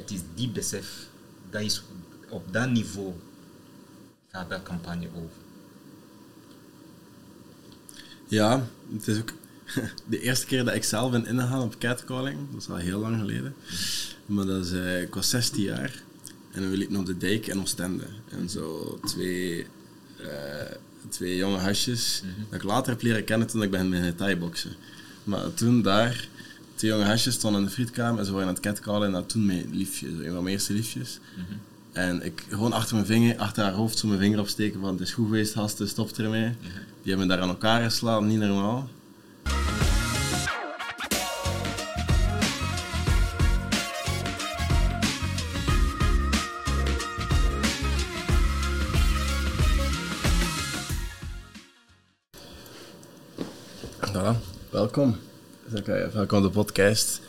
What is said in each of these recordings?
Het is die besef, dat is op dat niveau gaat dat campagne over. Ja, het is ook de eerste keer dat ik zelf ben ingegaan op catcalling. Dat is al heel lang geleden. Maar dat is, eh, ik was 16 jaar en we liepen op de dijk in Oostende. En zo twee, eh, twee jonge hasjes, dat ik later heb leren kennen toen ik ben met thai-boksen. Maar toen daar, twee jonge hasjes stonden in de frietkamer en ze waren aan het catcallen en dat toen mijn liefje, een van mijn eerste liefjes. En ik gewoon achter mijn vinger, achter haar hoofd zo mijn vinger opsteken van het is goed geweest, gasten, stop ermee. Die hebben daar aan elkaar geslagen, niet normaal. Voilà, welkom. Welkom op de podcast.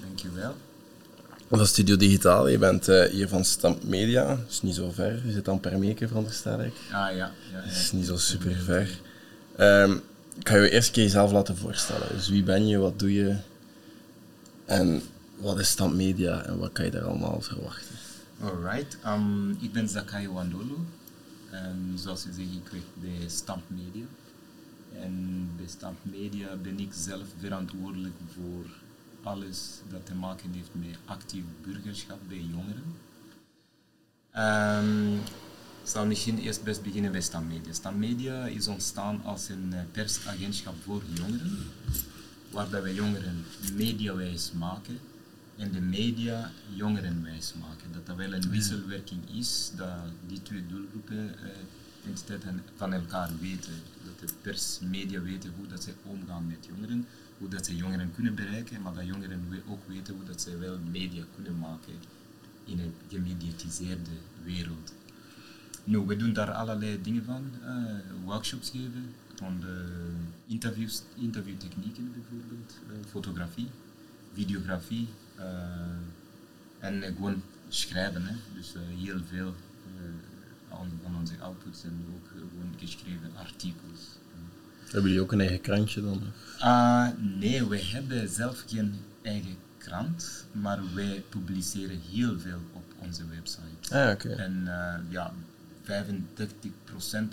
Dankjewel. Is Studio Digitaal. Je bent eh, hier van Stamp Media. Dat is niet zo ver. Je zit aan Permeke, veronderstel ik. Ah ja, ja, ja. Dat is niet zo super ver. Ehm, ik ga je eerst keer jezelf laten voorstellen. Dus wie ben je, wat doe je en wat is Stamp Media en wat kan je daar allemaal verwachten? Alright, um, ik ben Zakai Wandolo. En zoals je zegt, ik werk bij Stamp Media. En bij Stamp Media ben ik zelf verantwoordelijk voor alles dat te maken heeft met actief burgerschap bij jongeren. Ehm, ik zal misschien eerst best beginnen bij Stam Media. Stam Media is ontstaan als een eh, persagentschap voor jongeren, waar dat wij jongeren mediawijs maken en de media jongerenwijs maken. Dat dat wel een wisselwerking is, dat die twee doelgroepen entiteiten van elkaar weten. De pers, media weten hoe dat ze omgaan met jongeren, hoe dat ze jongeren kunnen bereiken, maar dat jongeren ook weten hoe dat ze wel media kunnen maken in een gemediatiseerde wereld. Nu, we doen daar allerlei dingen van. eh, workshops geven, van de interviews, interviewtechnieken bijvoorbeeld, eh, fotografie, videografie eh, en eh, gewoon schrijven. Hè. Dus eh, heel veel eh, aan- van onze outputs zijn ook eh, gewoon geschreven artikels. Hebben jullie ook een eigen krantje dan? Ah, nee, wij hebben zelf geen eigen krant, maar wij publiceren heel veel op onze website. Ah, oké. En eh, ja, 35%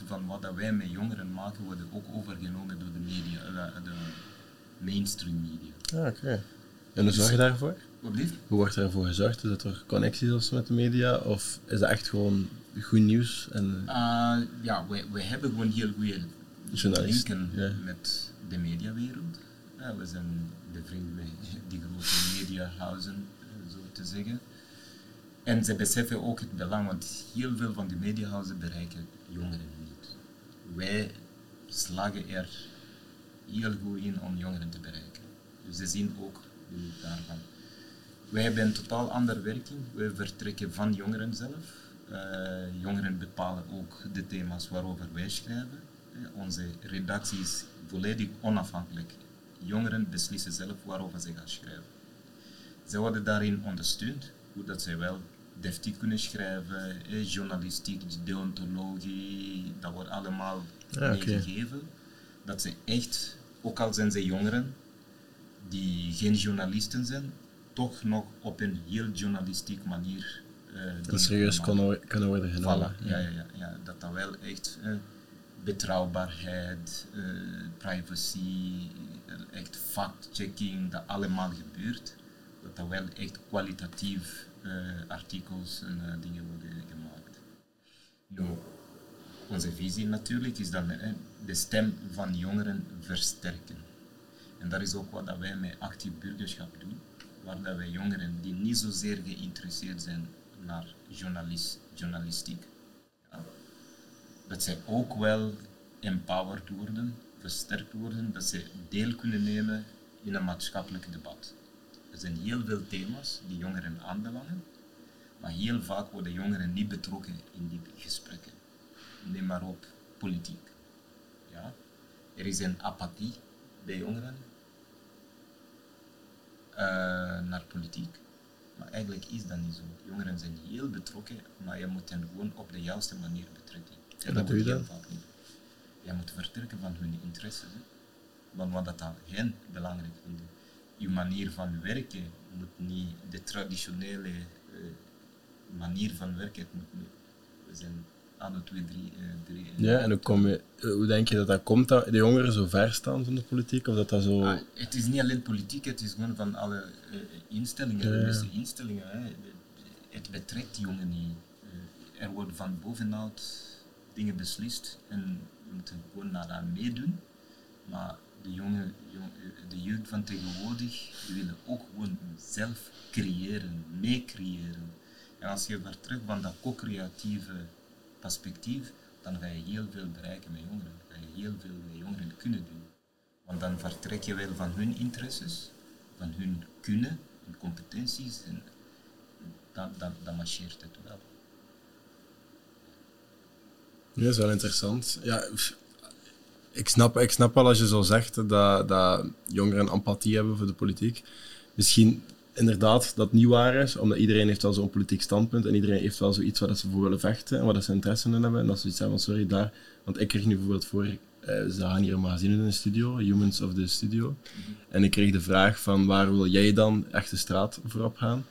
van wat dat wij met jongeren maken, worden ook overgenomen door de media, eh, de mainstream media. Ah, oké. En hoe zorg je daarvoor? Wat lief? Hoe wordt daarvoor gezorgd? Is er connecties of met de media? Of is dat echt gewoon goed nieuws? En, Uh, ja, wij, wij hebben gewoon heel goede Journalisten, linken ja. met de mediawereld. Ja, we zijn bevriend met die grote mediahuizen, eh, zo te zeggen. En ze beseffen ook het belang, want heel veel van die mediahuizen bereiken jongeren niet. Wij slagen er heel goed in om jongeren te bereiken. Dus ze zien ook de daarvan. Wij hebben een totaal andere werking. Wij vertrekken van jongeren zelf. Eh, jongeren bepalen ook de thema's waarover wij schrijven. Eh, onze redactie is volledig onafhankelijk. Jongeren beslissen zelf waarover ze gaan schrijven. Ze worden daarin ondersteund, hoe dat zij wel deftig kunnen schrijven, eh, journalistiek, deontologie, dat wordt allemaal Ja, oké. meegegeven. Dat ze echt, ook al zijn ze jongeren, die geen journalisten zijn, toch nog op een heel journalistiek manier dingen dat serieus kunnen worden genomen. Voilà, ja, ja, ja, ja, dat dat wel echt betrouwbaarheid, eh, privacy, echt fact-checking, dat allemaal gebeurt. Dat dat wel echt kwalitatief eh, artikels en eh, dingen worden gemaakt. Nu, onze visie natuurlijk is dan eh, de stem van jongeren versterken. En dat is ook wat dat wij met actief burgerschap doen, waar dat wij jongeren die niet zozeer geïnteresseerd zijn naar journalis- journalistiek, dat zij ook wel empowered worden, versterkt worden, dat ze deel kunnen nemen in een maatschappelijk debat. Er zijn heel veel thema's die jongeren aanbelangen, maar heel vaak worden jongeren niet betrokken in die gesprekken. Neem maar op politiek. Ja? Er is een apathie bij jongeren eh, naar politiek. Maar eigenlijk is dat niet zo. Jongeren zijn heel betrokken, maar je moet hen gewoon op de juiste manier betrekken. En Wat doe je wordt dan? niet. Je moet vertrekken van hun interesses. Hè. Van wat dat aan hen belangrijk vinden. Je manier van werken moet niet de traditionele manier van werken. Het moet, we zijn anno 2, 3. drie ja, en hoe, kom je, hoe denk je dat dat komt, dat de jongeren zo ver staan van de politiek? Of dat dat zo... Ah, het is niet alleen politiek, het is gewoon van alle instellingen, de instellingen. Hè. Het betrekt jongeren niet. er worden van bovenuit dingen beslist en we moeten gewoon naar meedoen. Maar de, jonge, de jeugd van tegenwoordig die willen ook gewoon zelf creëren, meecreëren. En als je vertrekt van dat co-creatieve perspectief, dan ga je heel veel bereiken met jongeren. Dan ga je heel veel met jongeren kunnen doen. Want dan vertrek je wel van hun interesses, van hun kunnen en competenties en dan, dan, dan marcheert het wel. Ja, dat is wel interessant. Ja, ik snap, ik snap wel als je zo zegt dat, dat jongeren empathie hebben voor de politiek. Misschien inderdaad dat niet waar is, omdat iedereen heeft wel zo'n politiek standpunt en iedereen heeft wel zoiets waar ze voor willen vechten en waar ze interesse in hebben. En dat ze iets zeggen van sorry, daar... Want ik kreeg nu bijvoorbeeld voor, eh, ze gaan hier een magazine in de studio, Humans of the Studio. En ik kreeg de vraag van waar wil jij dan echt de straat voorop gaan?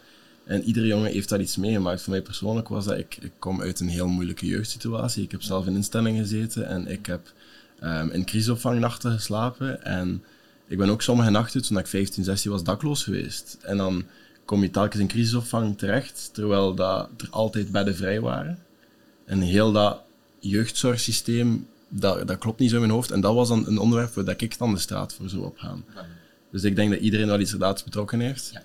En iedere jongen heeft daar iets meegemaakt. Voor mij persoonlijk was dat, ik, ik kom uit een heel moeilijke jeugdsituatie. Ik heb zelf in instellingen gezeten en ik heb um, in crisisopvangnachten geslapen. En ik ben ook sommige nachten, toen ik 15, 16 was, dakloos geweest. En dan kom je telkens in crisisopvang terecht, terwijl dat er altijd bedden vrij waren. En heel dat jeugdzorgsysteem, dat, dat klopt niet zo in mijn hoofd. En dat was dan een onderwerp waar ik dan de straat voor zou opgaan. Dus ik denk dat iedereen wel iets inderdaad betrokken heeft. Ja.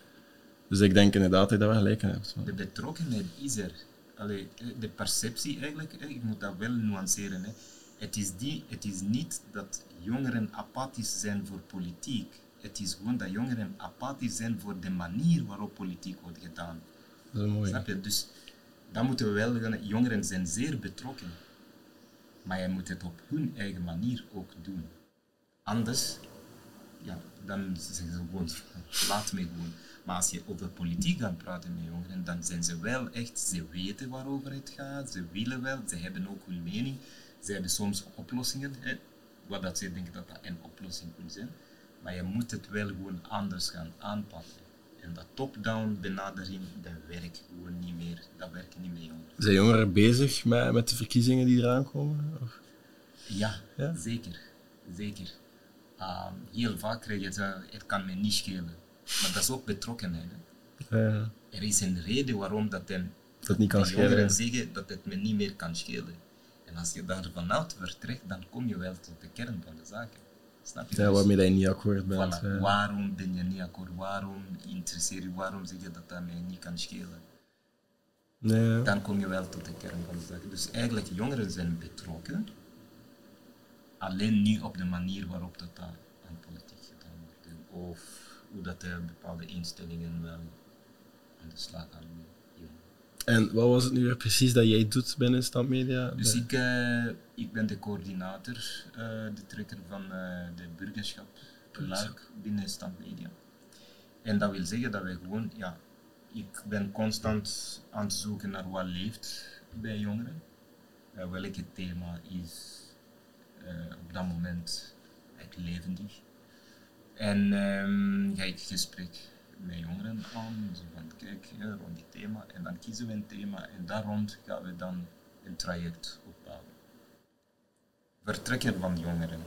Dus ik denk inderdaad dat je daar wel gelijk in hebt. De betrokkenheid is er. Allee, de perceptie eigenlijk, ik moet dat wel nuanceren. Hè. Het, is die, het is niet dat jongeren apathisch zijn voor politiek. Het is gewoon dat jongeren apathisch zijn voor de manier waarop politiek wordt gedaan. Dat is mooi. Snap je? Dus dan moeten we wel, jongeren zijn zeer betrokken. Maar je moet het op hun eigen manier ook doen. Anders, ja, dan zeggen ze gewoon, laat me gewoon. Maar als je over politiek gaat praten met jongeren, dan zijn ze wel echt, ze weten waarover het gaat, ze willen wel, ze hebben ook hun mening. Ze hebben soms oplossingen, hè, wat dat ze denken dat dat een oplossing kan zijn. Maar je moet het wel gewoon anders gaan aanpakken. En dat top-down benadering, dat werkt gewoon niet meer. Dat werkt niet meer, jongeren. Zijn jongeren bezig met, met de verkiezingen die eraan komen? Of? Ja, ja, zeker. Zeker. Um, heel vaak krijg je het, het kan me niet schelen. Maar dat is ook betrokkenheid. Ja. Er is een reden waarom dat, dat niet kan schelen. jongeren zeggen dat het me niet meer kan schelen. En als je daar vanuit vertrekt, dan kom je wel tot de kern van de zaken. Snap je? Ja, dus waarmee je niet akkoord bent. Voilà. Waarom ben je niet akkoord? Waarom interesseer je? Waarom zeg je dat dat mij niet kan schelen? Nee. Dan kom je wel tot de kern van de zaken. Dus eigenlijk, jongeren zijn betrokken, alleen niet op de manier waarop dat aan politiek gedaan wordt. Of hoe dat de bepaalde instellingen wel aan de slag gaan. En wat was het nu weer precies dat jij doet binnen Standmedia? Dus ik, uh, ik ben de coördinator, uh, de trekker van de burgerschap Luik binnen Standmedia. En dat wil zeggen dat wij gewoon, ja, ik ben constant aan het zoeken naar wat leeft bij jongeren. welke thema is op dat moment echt levendig. En ga ik gesprek met jongeren aan. Zo van, kijk, rond die thema. En dan kiezen we een thema en daar rond gaan we dan een traject opbouwen. Vertrekken van jongeren.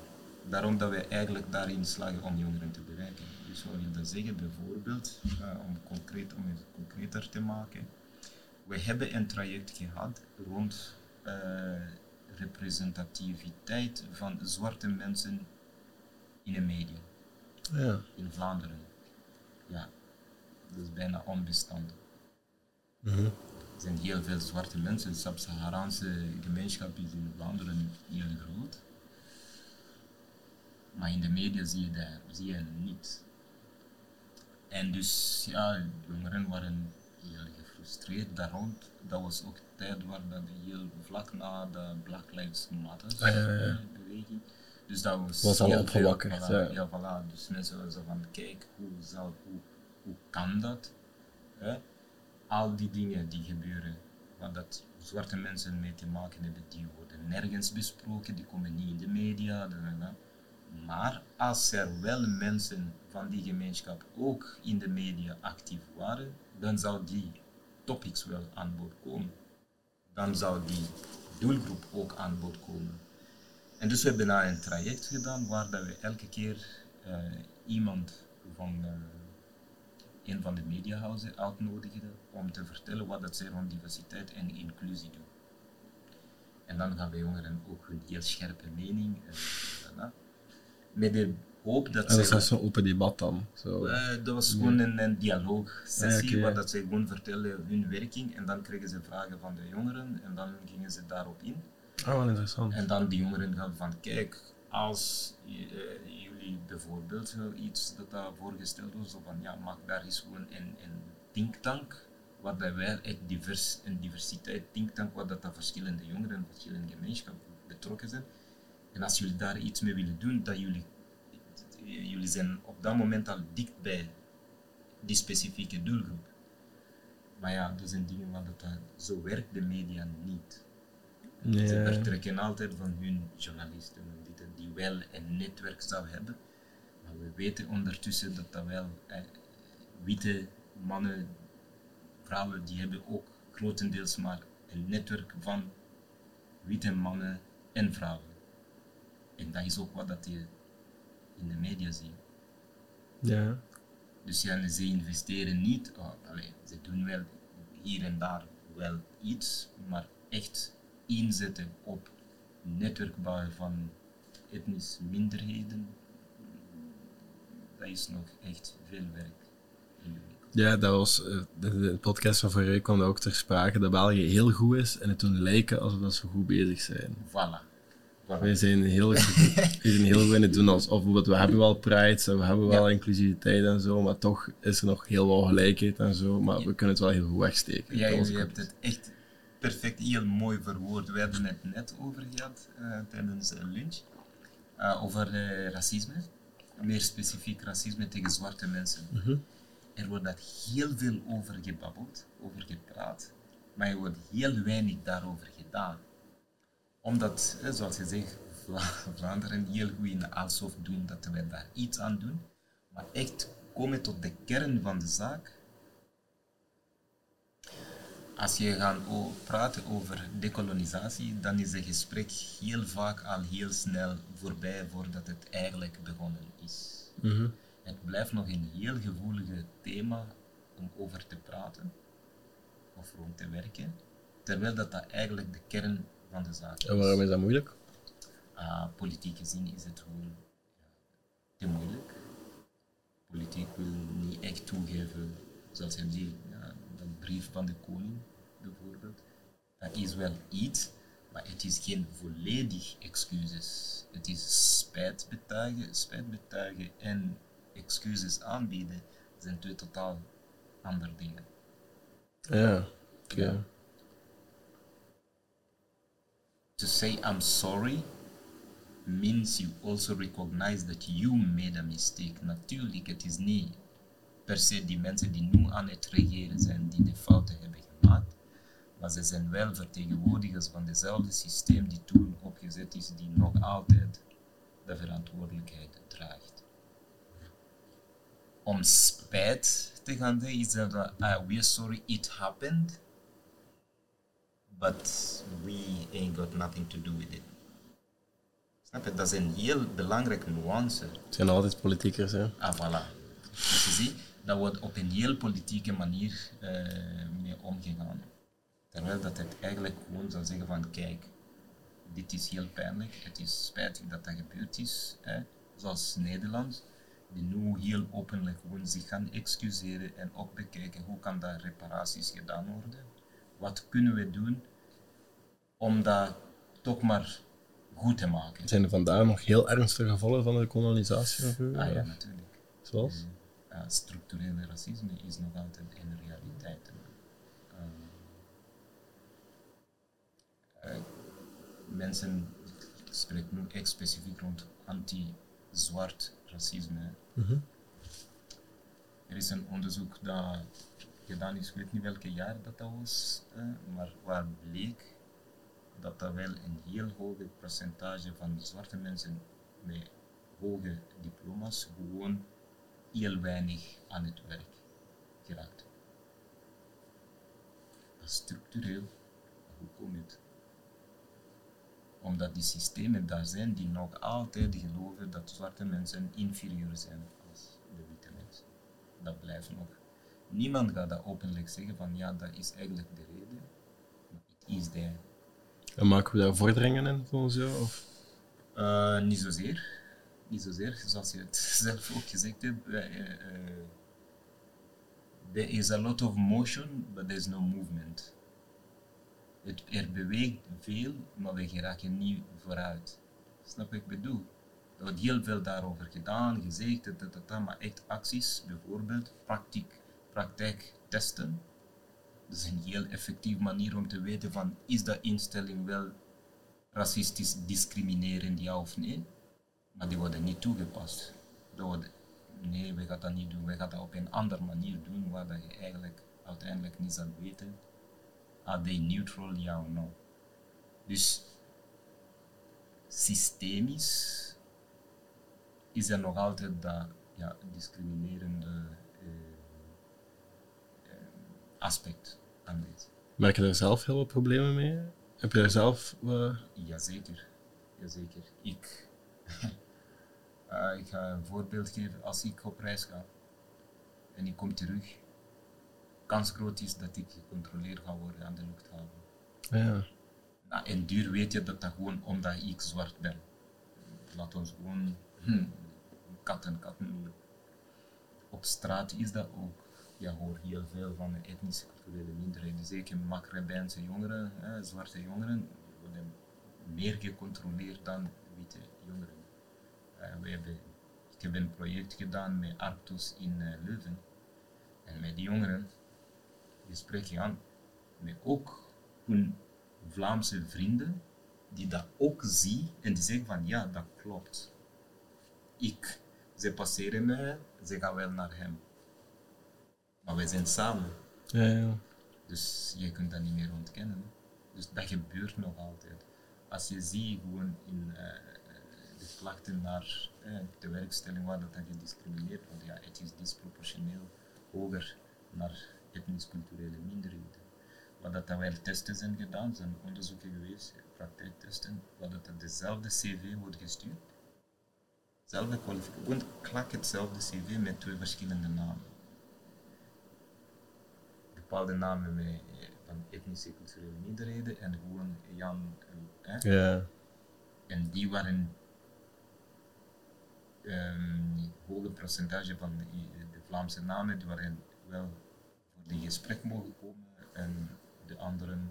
Daarom dat we eigenlijk daarin slagen om jongeren te bereiken. Dus wat wil dat zeggen? Bijvoorbeeld, uh, om, concreet, om het concreter te maken. We hebben een traject gehad rond uh, representativiteit van zwarte mensen in de media. Ja. In Vlaanderen. Ja, dat is bijna onbestand. Mhm. Er zijn heel veel zwarte mensen. De Sub-Saharaanse gemeenschap is in Vlaanderen heel groot. Maar in de media zie je dat zie je niet. En dus, ja, jongeren waren heel gefrustreerd daar rond. Dat was ook tijd waar dat heel vlak na de Black Lives Matter ah, beweging. Dus dat was, was al opgewakkerd. Voilà, ja. voilà. Dus mensen waren zo van, kijk, hoe, zal, hoe hoe kan dat? Hè? Al die dingen die gebeuren, waar dat zwarte mensen mee te maken hebben, die worden nergens besproken, die komen niet in de media. Maar als er wel mensen van die gemeenschap ook in de media actief waren, dan zou die topics wel aan bod komen, dan zou die doelgroep ook aan bod komen. En dus we hebben daar een traject gedaan waar dat we elke keer eh, iemand van uh, een van de mediahuizen uitnodigden om te vertellen wat dat zij rond diversiteit en inclusie doen. En dan gaan wij jongeren ook een heel scherpe mening. Uh, met de hoop dat en dat was zo'n open debat dan? Zo. dat was gewoon een, een dialoogsessie ah, waar dat zij gewoon vertellen hun werking en dan kregen ze vragen van de jongeren en dan gingen ze daarop in. En dan die jongeren gaan van, kijk, als uh, jullie bijvoorbeeld iets dat daar voorgesteld was, of van ja, maak daar eens gewoon een, een thinktank, dat wij echt divers, een diversiteit thinktank, waar dat, dat verschillende jongeren, verschillende gemeenschappen betrokken zijn. En als jullie daar iets mee willen doen, dat jullie, jullie zijn op dat moment al dicht bij die specifieke doelgroep. Maar ja, dat zijn dingen waar dat, zo werkt de media niet. Ja. Ze vertrekken altijd van hun journalisten, die wel een netwerk zou hebben. Maar we weten ondertussen dat dat wel eh, witte mannen, vrouwen, die hebben ook grotendeels maar een netwerk van witte mannen en vrouwen. En dat is ook wat dat je in de media ziet. Ja. Dus ja, ze investeren niet, oh, ze doen wel hier en daar wel iets, maar echt inzetten op netwerkbouwen van etnische minderheden, dat is nog echt veel werk. Ja, dat was, uh, de, podcast van vorige week kwam ook ter sprake dat België heel goed is en het toen lijken alsof dat ze goed bezig zijn. Voilà. voilà. Wij zijn heel, wij zijn heel goed in het doen alsof bijvoorbeeld, we hebben wel pride, we hebben wel inclusiviteit en zo, maar toch is er nog heel veel gelijkheid en zo, maar we kunnen het wel heel goed wegsteken. Ja, je hebt het echt perfect, heel mooi verwoord. We hebben het net over gehad uh, tijdens lunch. Uh, over uh, racisme. Meer specifiek racisme tegen zwarte mensen. Mm -hmm. Er wordt daar heel veel over gebabbeld, over gepraat, maar er wordt heel weinig daarover gedaan. Omdat, zoals je zegt, Vlaanderen heel goed in de doen dat wij daar iets aan doen, maar echt komen tot de kern van de zaak als je gaat praten over decolonisatie, dan is het gesprek heel vaak al heel snel voorbij voordat het eigenlijk begonnen is. Mhm. Het blijft nog een heel gevoelig thema om over te praten of rond te werken, terwijl dat, dat eigenlijk de kern van de zaak is. En waarom is dat moeilijk? Uh, politiek gezien is het gewoon ja, te moeilijk. Politiek wil niet echt toegeven, zoals je ziet, brief van de koning, bijvoorbeeld. Dat is wel iets, maar het is geen volledig excuses. Het is spijtbetuigen, spijtbetuigen en excuses aanbieden zijn twee totaal andere dingen. Ja, oké. Ja. To say I'm sorry means you also recognize that you made a mistake. Natuurlijk, het is niet per se die mensen die nu aan het regeren zijn, die de fouten hebben gemaakt. Maar ze zijn wel vertegenwoordigers van dezelfde systeem die toen opgezet is, die nog altijd de verantwoordelijkheid draagt. Om spijt te gaan zeggen, is dat, uh, we're sorry it happened, but we ain't got nothing to do with it. Snap je? Dat is een heel belangrijke nuance. Het zijn altijd politiekers, hè? Ah, voilà. Dus je ziet, dat wordt op een heel politieke manier uh, mee omgegaan. Terwijl dat het eigenlijk gewoon zou zeggen van kijk, dit is heel pijnlijk, het is spijtig dat dat gebeurd is, hè, zoals Nederland, die nu heel openlijk gewoon zich gaan excuseren en ook bekijken hoe kan daar reparaties gedaan worden. Wat kunnen we doen om dat toch maar goed te maken. Zijn er vandaag nog heel ernstige gevolgen van de kolonisatie? Ah ja, natuurlijk. Zoals? Structurele racisme is nog altijd een realiteit. Mensen spreken nu echt specifiek rond anti-zwart racisme. Mm -hmm. Er is een onderzoek dat gedaan is, ik weet niet welke jaar dat, dat was, maar waar bleek dat er wel een heel hoge percentage van zwarte mensen met hoge diploma's gewoon heel weinig aan het werk geraakt. structureel. Hoe komt het? Omdat die systemen daar zijn die nog altijd geloven dat zwarte mensen inferieur zijn als de witte mensen. Dat blijft nog. Niemand gaat dat openlijk zeggen van ja, dat is eigenlijk de reden. Maar het is there. En maken we daar vorderingen in, volgens jou? Of? Uh, niet zozeer. Niet zozeer, zoals je het zelf ook gezegd hebt. Uh, uh, there is a lot of motion, but there's no movement. Het, er beweegt veel, maar we geraken niet vooruit. Snap wat ik bedoel? Er wordt heel veel daarover gedaan, gezegd, dat, dat, maar echt acties, bijvoorbeeld praktijk, praktijk testen. Dat is een heel effectieve manier om te weten van, is dat instelling wel racistisch discriminerend, ja of nee? Maar die worden niet toegepast. Wordt, nee, we gaan dat niet doen. We gaan dat op een andere manier doen, waar dat je eigenlijk uiteindelijk niet zal weten. Are they neutral, ja of no? Dus systemisch is er nog altijd dat ja, discriminerende eh, eh, aspect aanwezig. Merk je daar zelf heel veel problemen mee? Heb je daar zelf... Uh... Jazeker. Jazeker. Ik, uh, ik ga een voorbeeld geven. Als ik op reis ga en ik kom terug, kans groot is dat ik gecontroleerd ga worden aan de luchthaven. Ja. Nou, en duur weet je dat dat gewoon omdat ik zwart ben. Laat ons gewoon hm, katten, katten. Op straat is dat ook. Je hoort heel veel van de etnische culturele minderheden, zeker Maghrebijnse jongeren, hè, zwarte jongeren, worden meer gecontroleerd dan witte jongeren. We hebben, ik heb een project gedaan met Arctos in uh, Leuven. En met die jongeren, die spreek je aan. Met ook hun Vlaamse vrienden, die dat ook zien en die zeggen van ja, dat klopt. Ik, ze passeren mij, ze gaan wel naar hem. Maar wij zijn samen. Ja, ja. Dus je kunt dat niet meer ontkennen. Dus dat gebeurt nog altijd. Als je ziet gewoon in uh, de klachten naar uh, de werkstelling waar dat, dat gediscrimineerd wordt, ja, het is disproportioneel hoger naar etnisch-culturele minderheden. Wat dat, dat wel testen zijn gedaan, zijn onderzoeken geweest, praktijktesten, waar dat, dezelfde CV wordt gestuurd. Zelfde kwalificatie, klak hetzelfde CV met twee verschillende namen bepaalde namen met, van etnische culturele minderheden en gewoon Jan. Hè? Ja. En die waren um, hoge percentage van de, Vlaamse namen, waren wel voor die gesprek mogen komen en de anderen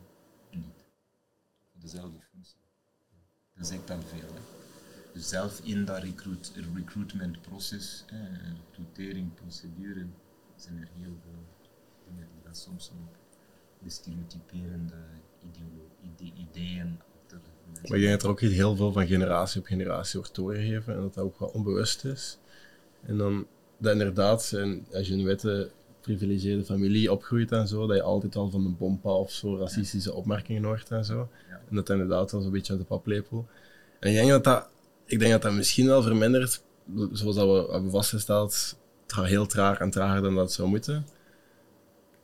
niet. Voor dezelfde functie. Dat zegt al veel. Hè. Dus zelf in dat recruit, recruitmentproces, eh, zijn er heel veel dingen die dat soms ook de stereotyperende ide ideeën Maar ik denk dat er ook heel veel van generatie op generatie wordt doorgegeven en dat dat ook wel onbewust is. En dan dat inderdaad, en als je een witte privilegeerde familie opgroeit en zo, dat je altijd al van een bompa of zo racistische opmerkingen hoort en zo. En dat inderdaad wel zo'n beetje uit de paplepel. En ik denk dat dat, ik denk dat, dat misschien wel vermindert, zoals dat we hebben vastgesteld, heel traag en trager dan dat zou moeten.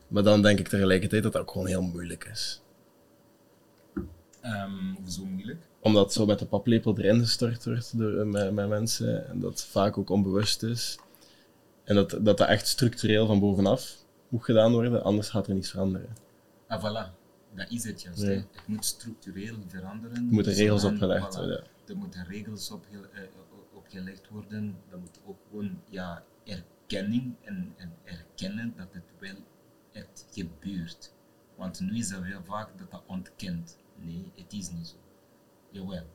Maar dan denk ik tegelijkertijd dat dat ook gewoon heel moeilijk is. Um, hoezo moeilijk? Omdat zo met de paplepel erin gestort wordt door, eh, met, met mensen en dat vaak ook onbewust is. En dat, dat dat echt structureel van bovenaf moet gedaan worden, anders gaat er niets veranderen. Ah, voilà. Dat is het juist. Het moet structureel veranderen. Er moeten regels opgelegd worden. Er moeten regels opge uh, opgelegd worden. Er moet ook gewoon ja, erkenning en, en erkennen dat het wel het gebeurt. Want nu is er wel vaak dat dat ontkent. Nee, het is niet zo. Jawel.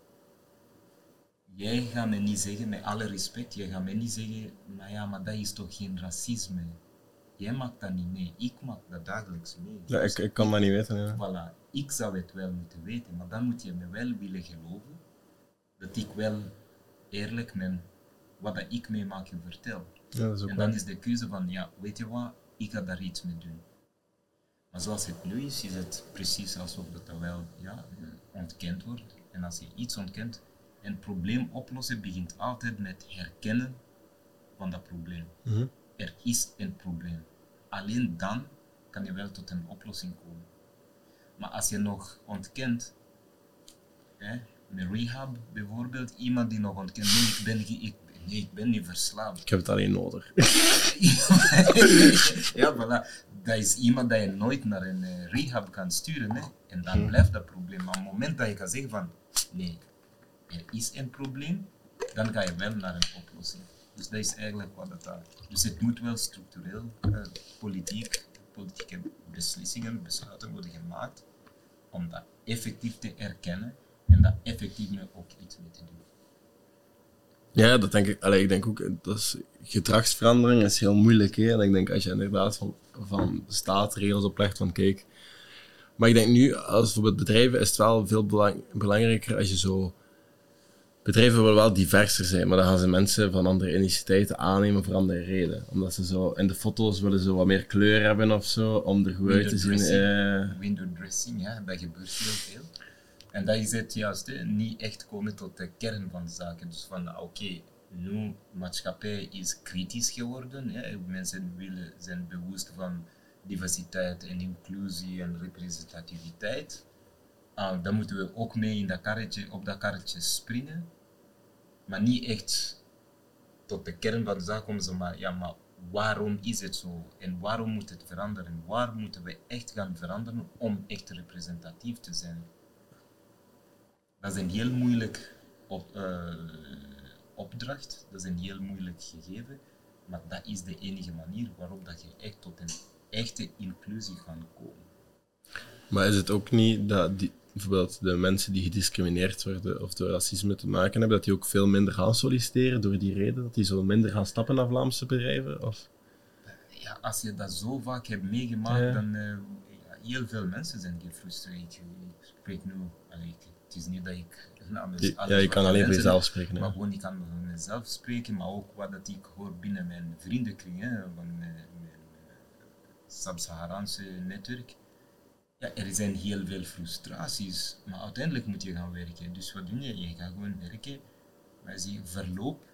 Jij gaat me niet zeggen, met alle respect, jij gaat me niet zeggen, nou ja, maar dat is toch geen racisme. Jij maakt dat niet mee, ik maak dat dagelijks mee. Ja, ik, ik kan dat niet weten. Ja. Voilà, ik zou het wel moeten weten, maar dan moet je me wel willen geloven dat ik wel eerlijk ben wat dat ik meemaak en vertel. Ja, dat is ook en dan is de keuze van, ja, weet je wat, ik ga daar iets mee doen. Maar zoals het nu is, is het precies alsof dat, wel ja, ontkend wordt. En als je iets ontkent, een probleem oplossen begint altijd met herkennen van dat probleem. Er is een probleem. Alleen dan kan je wel tot een oplossing komen. Maar als je nog ontkent, hè, met rehab bijvoorbeeld, iemand die nog ontkent, nee, ik ben, ik, nee, ik ben niet verslaafd. Ik heb het alleen nodig. ja, voilà. Dat is iemand dat je nooit naar een eh, rehab kan sturen. Hè? En dan Hmm. blijft dat probleem. Maar op het moment dat je kan zeggen van, nee, er is een probleem, dan ga je wel naar een oplossing. Dus dat is eigenlijk wat het daar. Dus het moet wel structureel, eh, politiek, politieke beslissingen, besluiten worden gemaakt om dat effectief te erkennen en dat effectief mee ook iets mee te doen. Ja, dat denk ik. Allee, ik denk ook, dat is, gedragsverandering is heel moeilijk. Hè? En ik denk als je inderdaad van, van de staat regels oplegt van kijk. Maar ik denk nu, als bijvoorbeeld bedrijven, is het wel veel belang- belangrijker als je zo. Bedrijven willen wel diverser zijn, maar dan gaan ze mensen van andere etniciteiten aannemen voor andere redenen. Omdat ze zo in de foto's willen ze wat meer kleur hebben of zo, om er goed uit te zien. Windowdressing. eh. window dressing, ja, dat gebeurt heel veel. En dat is het juist, hè, niet echt komen tot de kern van de zaken. Dus van, oké, nu maatschappij is kritisch geworden. Mensen willen, zijn bewust van diversiteit en inclusie en representativiteit. Ah, dan moeten we ook mee in dat karretje, op dat karretje springen. Maar niet echt tot de kern van de zaak komen maar, ja, maar waarom is het zo? En waarom moet het veranderen? Waar moeten we echt gaan veranderen om echt representatief te zijn? Dat is een heel moeilijk op, eh, opdracht, dat is een heel moeilijk gegeven, maar dat is de enige manier waarop dat je echt tot een echte inclusie kan komen. Maar is het ook niet dat die, bijvoorbeeld de mensen die gediscrimineerd worden of door racisme te maken hebben, dat die ook veel minder gaan solliciteren door die reden? Dat die zo minder gaan stappen naar Vlaamse bedrijven? Of? ja, als je dat zo vaak hebt meegemaakt, Ja. dan uh, heel veel mensen zijn gefrustreerd. Ik, spreek nu, allee, ik, het is niet dat ik namens Je- ja, je kan alleen voor jezelf spreken. hè. Maar gewoon, ik kan voor mezelf spreken, maar ook wat dat ik hoor binnen mijn vriendenkring, hè, van mijn, mijn eh, Sub-Saharaanse netwerk. Ja, er zijn heel veel frustraties, maar uiteindelijk moet je gaan werken. Dus wat doe je? Je gaat gewoon werken, maar zie je verloop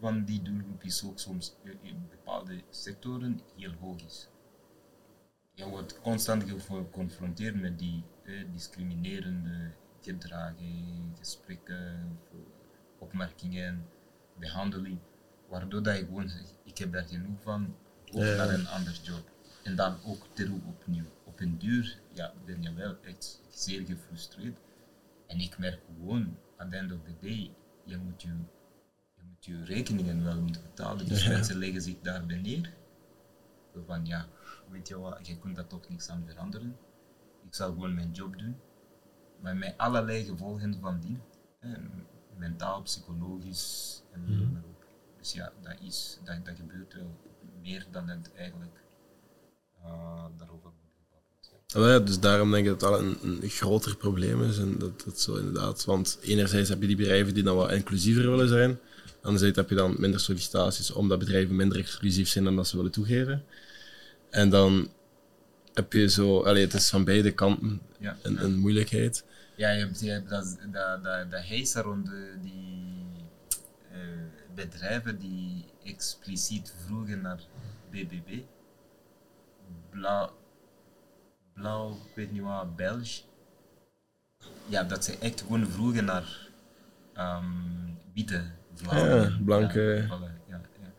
van die doelgroep is ook soms in bepaalde sectoren heel hoog is. Je wordt constant geconfronteerd met die eh, discriminerende gedragen, gesprekken, opmerkingen, behandeling, waardoor dat je gewoon ik heb daar genoeg van, ook Ja. naar een ander job. En dan ook terug opnieuw. Op een duur ja, ben je wel echt zeer gefrustreerd. En ik merk gewoon, aan the end of the day, je moet je, je, moet je rekeningen wel moeten betalen. Dus Ja. mensen leggen zich daarbij neer. Van ja, weet je wat, je kunt daar toch niks aan veranderen. Ik zal gewoon mijn job doen. Maar met allerlei gevolgen van die. mentaal, psychologisch en noem Mhm. maar op. Dus ja, dat, is, dat, dat gebeurt wel meer dan het eigenlijk uh, daarover gebabbeld. Ja. Ah, ja, dus daarom denk ik dat dat een, een groter probleem is. En dat, dat zo inderdaad, want enerzijds heb je die bedrijven die dan wat inclusiever willen zijn. Anderzijds heb je dan minder sollicitaties omdat bedrijven minder exclusief zijn dan dat ze willen toegeven. En dan heb je zo, allee, het is van beide kanten Ja. een, een moeilijkheid. Ja, je hebt, je hebt dat, dat, dat, dat rond de- die eh, bedrijven die expliciet vroegen naar BBB. Blauw, blauw, ik weet niet wat. Ja, dat ze echt gewoon vroegen naar ehm witte. Ja, blanke- Ja, ja, ja.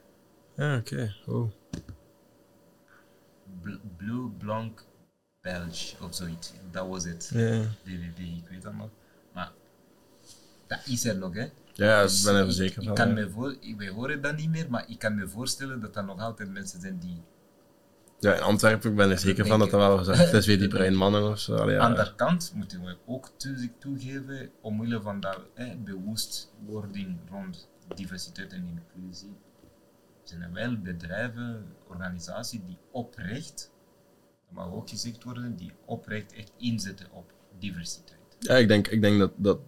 Ja, oké. Oh. Bl- Blue, blank, Belge of zoiets. Dat was het. Ja, BBB, ik weet dat nog. Maar dat is er nog, hè. ja ik Dus ben er ik- zeker ik van. kan ja. me voor, ik, wij horen dat niet meer, maar ik kan me voorstellen dat er nog altijd mensen zijn die Ja, in Antwerpen ik ben ik er zeker van dat dat wel gezegd is. Weer die bruin mannen of zo. Allee, ja. Aan de andere kant moeten we ook toe- toegeven, omwille van dat eh, bewustwording rond diversiteit en inclusie, zijn er wel bedrijven, organisaties die oprecht, mag ook gezegd worden, die oprecht echt inzetten op diversiteit. Ja, ik denk, ik denk dat dat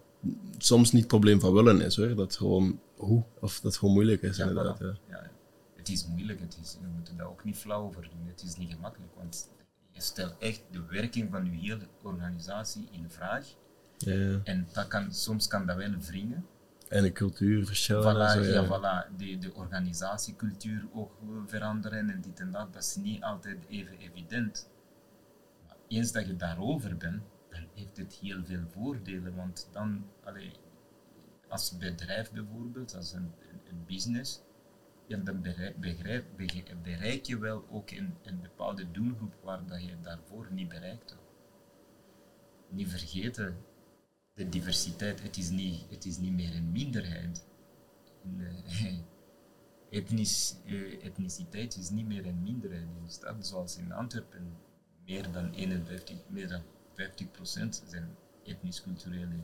soms niet het probleem van willen is hoor. Dat gewoon hoe, of dat gewoon moeilijk is Ja, inderdaad. voilà. Ja. Ja, het is moeilijk, het is, we moeten daar ook niet flauw over doen. Het is niet gemakkelijk, want je stelt echt de werking van je hele organisatie in vraag. Ja. En dat kan, soms kan dat wel wringen. En de cultuurverschillen. en Voilà, zo, ja. ja. voilà. De, de organisatiecultuur ook veranderen en dit en dat, dat is niet altijd even evident. Eens dat je daarover bent, dan heeft het heel veel voordelen. Want dan, als bedrijf bijvoorbeeld, als een, een, business, dan bereik, je wel ook een, bepaalde doelgroep waar dat je daarvoor niet bereikt had. Niet vergeten, de diversiteit, het is niet, het is niet meer een minderheid. In, eh, eh, etniciteit is niet meer een minderheid in de stad, zoals in Antwerpen. Meer dan 51, meer dan 50 procent zijn etnisch-culturele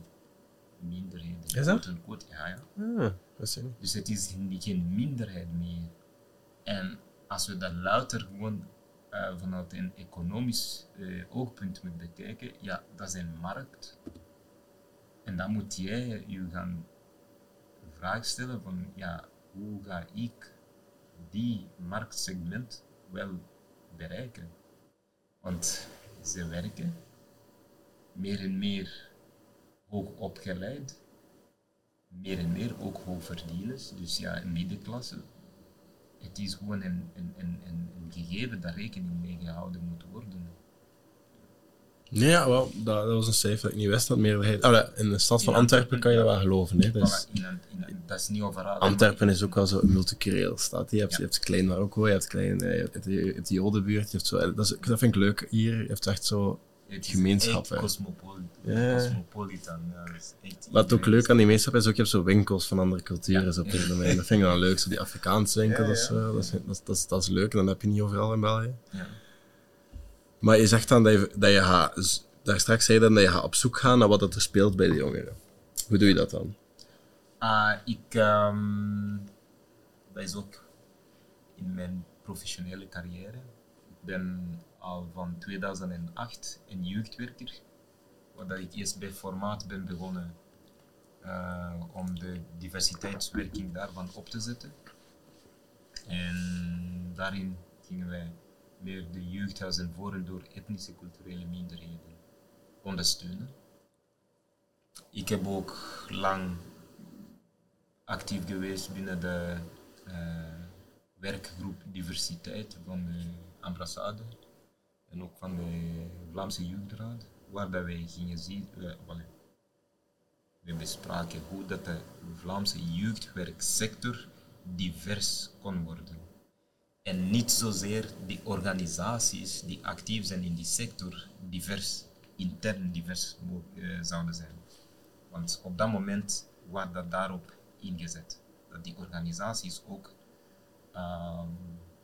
minderheden. Is dat? Quote-unquote, Ja, ja. Ah, ik niet. Dus het is geen, minderheid meer. En als we dat louter gewoon eh, vanuit een economisch eh, oogpunt moeten bekijken, ja, dat is een markt. En dan moet jij je gaan vraag stellen van, ja, hoe ga ik die marktsegment wel bereiken? Want ze werken meer en meer hoog opgeleid, meer en meer ook hoogverdieners, dus ja, middenklasse. Het is gewoon een, een, een, een gegeven dat rekening mee gehouden moet worden. Nee, ja, wel, dat, dat was een cijfer dat ik niet wist. Dat meerderheid, ah, in de stad van Antwerpen kan je dat wel geloven. Hè. Dat is, Voilà, in dat is niet overal. Antwerpen is ook wel zo een multicultureel stad. Je hebt, Ja. je hebt klein Marokko, je hebt klein eh, het, het Jodenbuurt. Je hebt zo, dat, is, dat vind ik leuk hier. Je hebt echt zo... Het gemeenschap, Ja. cosmopolitan. Ja, echt Wat ook leuk aan die gemeenschap is, ook, je hebt zo winkels van andere culturen. Ja. Zo op de domein. Dat vind ik dan leuk. Zo die Afrikaanse winkel, Ja, dat, is, eh, dat, is, dat, is, dat, is, dat is leuk. En dat heb je niet overal in België. Ja. Maar je zegt dan dat je, dat je gaat... straks zei je dan dat je gaat op zoek gaan naar wat er speelt bij de jongeren. Hoe doe je dat dan? Ah, ik, ehm, dat is ook in mijn professionele carrière. Ik ben al van 2008 een jeugdwerker, waar ik eerst bij Formaat ben begonnen eh, om de diversiteitswerking daarvan op te zetten. En daarin gingen wij meer de jeugdhuizen voor en door etnische culturele minderheden ondersteunen. Ik heb ook lang actief geweest binnen de eh, werkgroep diversiteit van de ambassade en ook van de Vlaamse Jeugdraad, waar wij gingen zien, eh, we bespraken hoe dat de Vlaamse jeugdwerksector divers kon worden. En niet zozeer die organisaties die actief zijn in die sector divers, intern divers eh, zouden zijn. Want op dat moment wordt dat daarop ingezet. Dat die organisaties ook ehm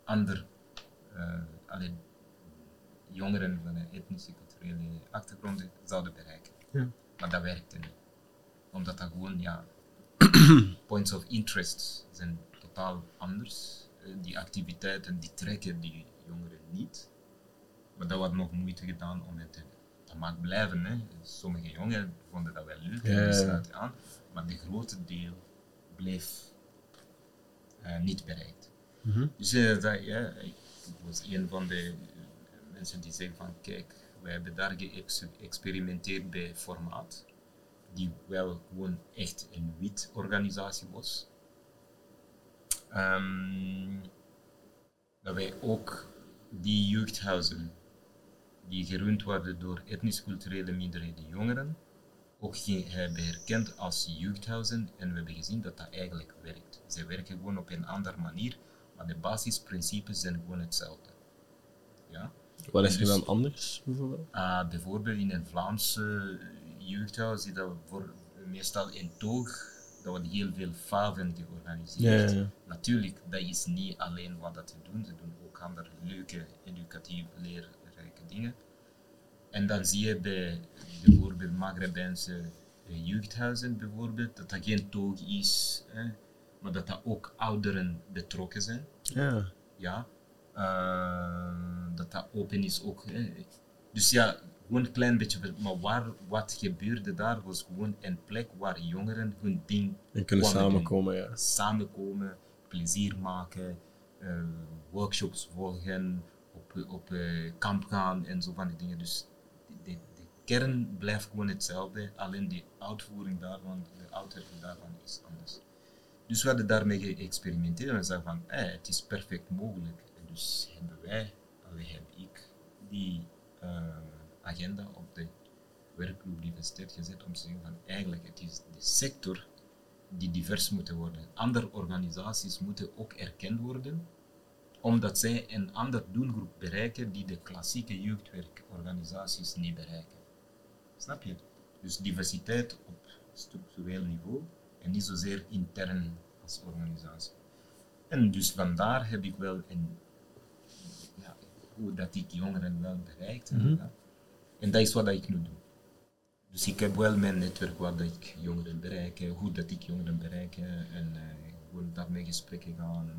ander, alleen jongeren van een etnische culturele achtergrond zouden bereiken. Ja. Maar dat werkte niet. Omdat dat gewoon, ja, points of interest zijn totaal anders. Die activiteiten die trekken die jongeren niet. Maar dat wordt nog moeite gedaan om het te, dat mag blijven. Hè. Sommige jongeren vonden dat wel leuk en die sluiten aan. Maar de grote deel bleef eh, niet bereikt. Dus eh, dat, ja, ik was een van de eh, mensen die zeggen van kijk, wij hebben daar geëxperimenteerd bij formaat, die wel gewoon echt een wit organisatie was. Ehm, dat wij ook die jeugdhuizen, die gerund worden door etnisch-culturele minderheden jongeren, ook hebben herkend als jeugdhuizen en we hebben gezien dat dat eigenlijk werkt. Ze werken gewoon op een andere manier, maar de basisprincipes zijn gewoon hetzelfde. Ja? Wat is er Dus- dan anders, bijvoorbeeld? Ah, bijvoorbeeld in een Vlaamse jeugdhuis is dat voor, meestal in toog, dat wordt heel veel faven georganiseerd. Ja. Natuurlijk, dat is niet alleen wat dat ze doen, ze doen ook andere leuke, educatieve, leerrijke dingen. En dan zie je bij bijvoorbeeld Maghrebijnse eh, jeugdhuizen bijvoorbeeld, dat dat geen toog is, hè, maar dat dat ook ouderen betrokken zijn Ja. ja, eh, dat dat open is ook. Hè. Dus ja, gewoon een klein beetje, maar waar, wat gebeurde daar was gewoon een plek waar jongeren hun ding En kunnen samenkomen, ja. Samenkomen, plezier maken, eh, workshops volgen, op, op eh, kamp gaan en zo van die dingen. Dus de, de, kern blijft gewoon hetzelfde, alleen de uitvoering daarvan, de uitwerking daarvan is anders. Dus we hadden daarmee geëxperimenteerd en zeiden van, eh, het is perfect mogelijk. En dus hebben wij, allee, heb ik, die agenda, op de werkgroep diversiteit gezet om te zeggen van eigenlijk het is de sector die divers moet worden. Andere organisaties moeten ook erkend worden omdat zij een ander doelgroep bereiken die de klassieke jeugdwerkorganisaties niet bereiken. Snap je? Dus diversiteit op structureel niveau en niet zozeer intern als organisatie. En dus vandaar heb ik wel een, ja, hoe dat ik jongeren wel bereikt. ja. En dat is wat ik nu doe. Dus ik heb wel mijn netwerk waar dat ik jongeren bereik, hoe dat ik jongeren bereik en uh, gewoon daarmee gesprekken gaan.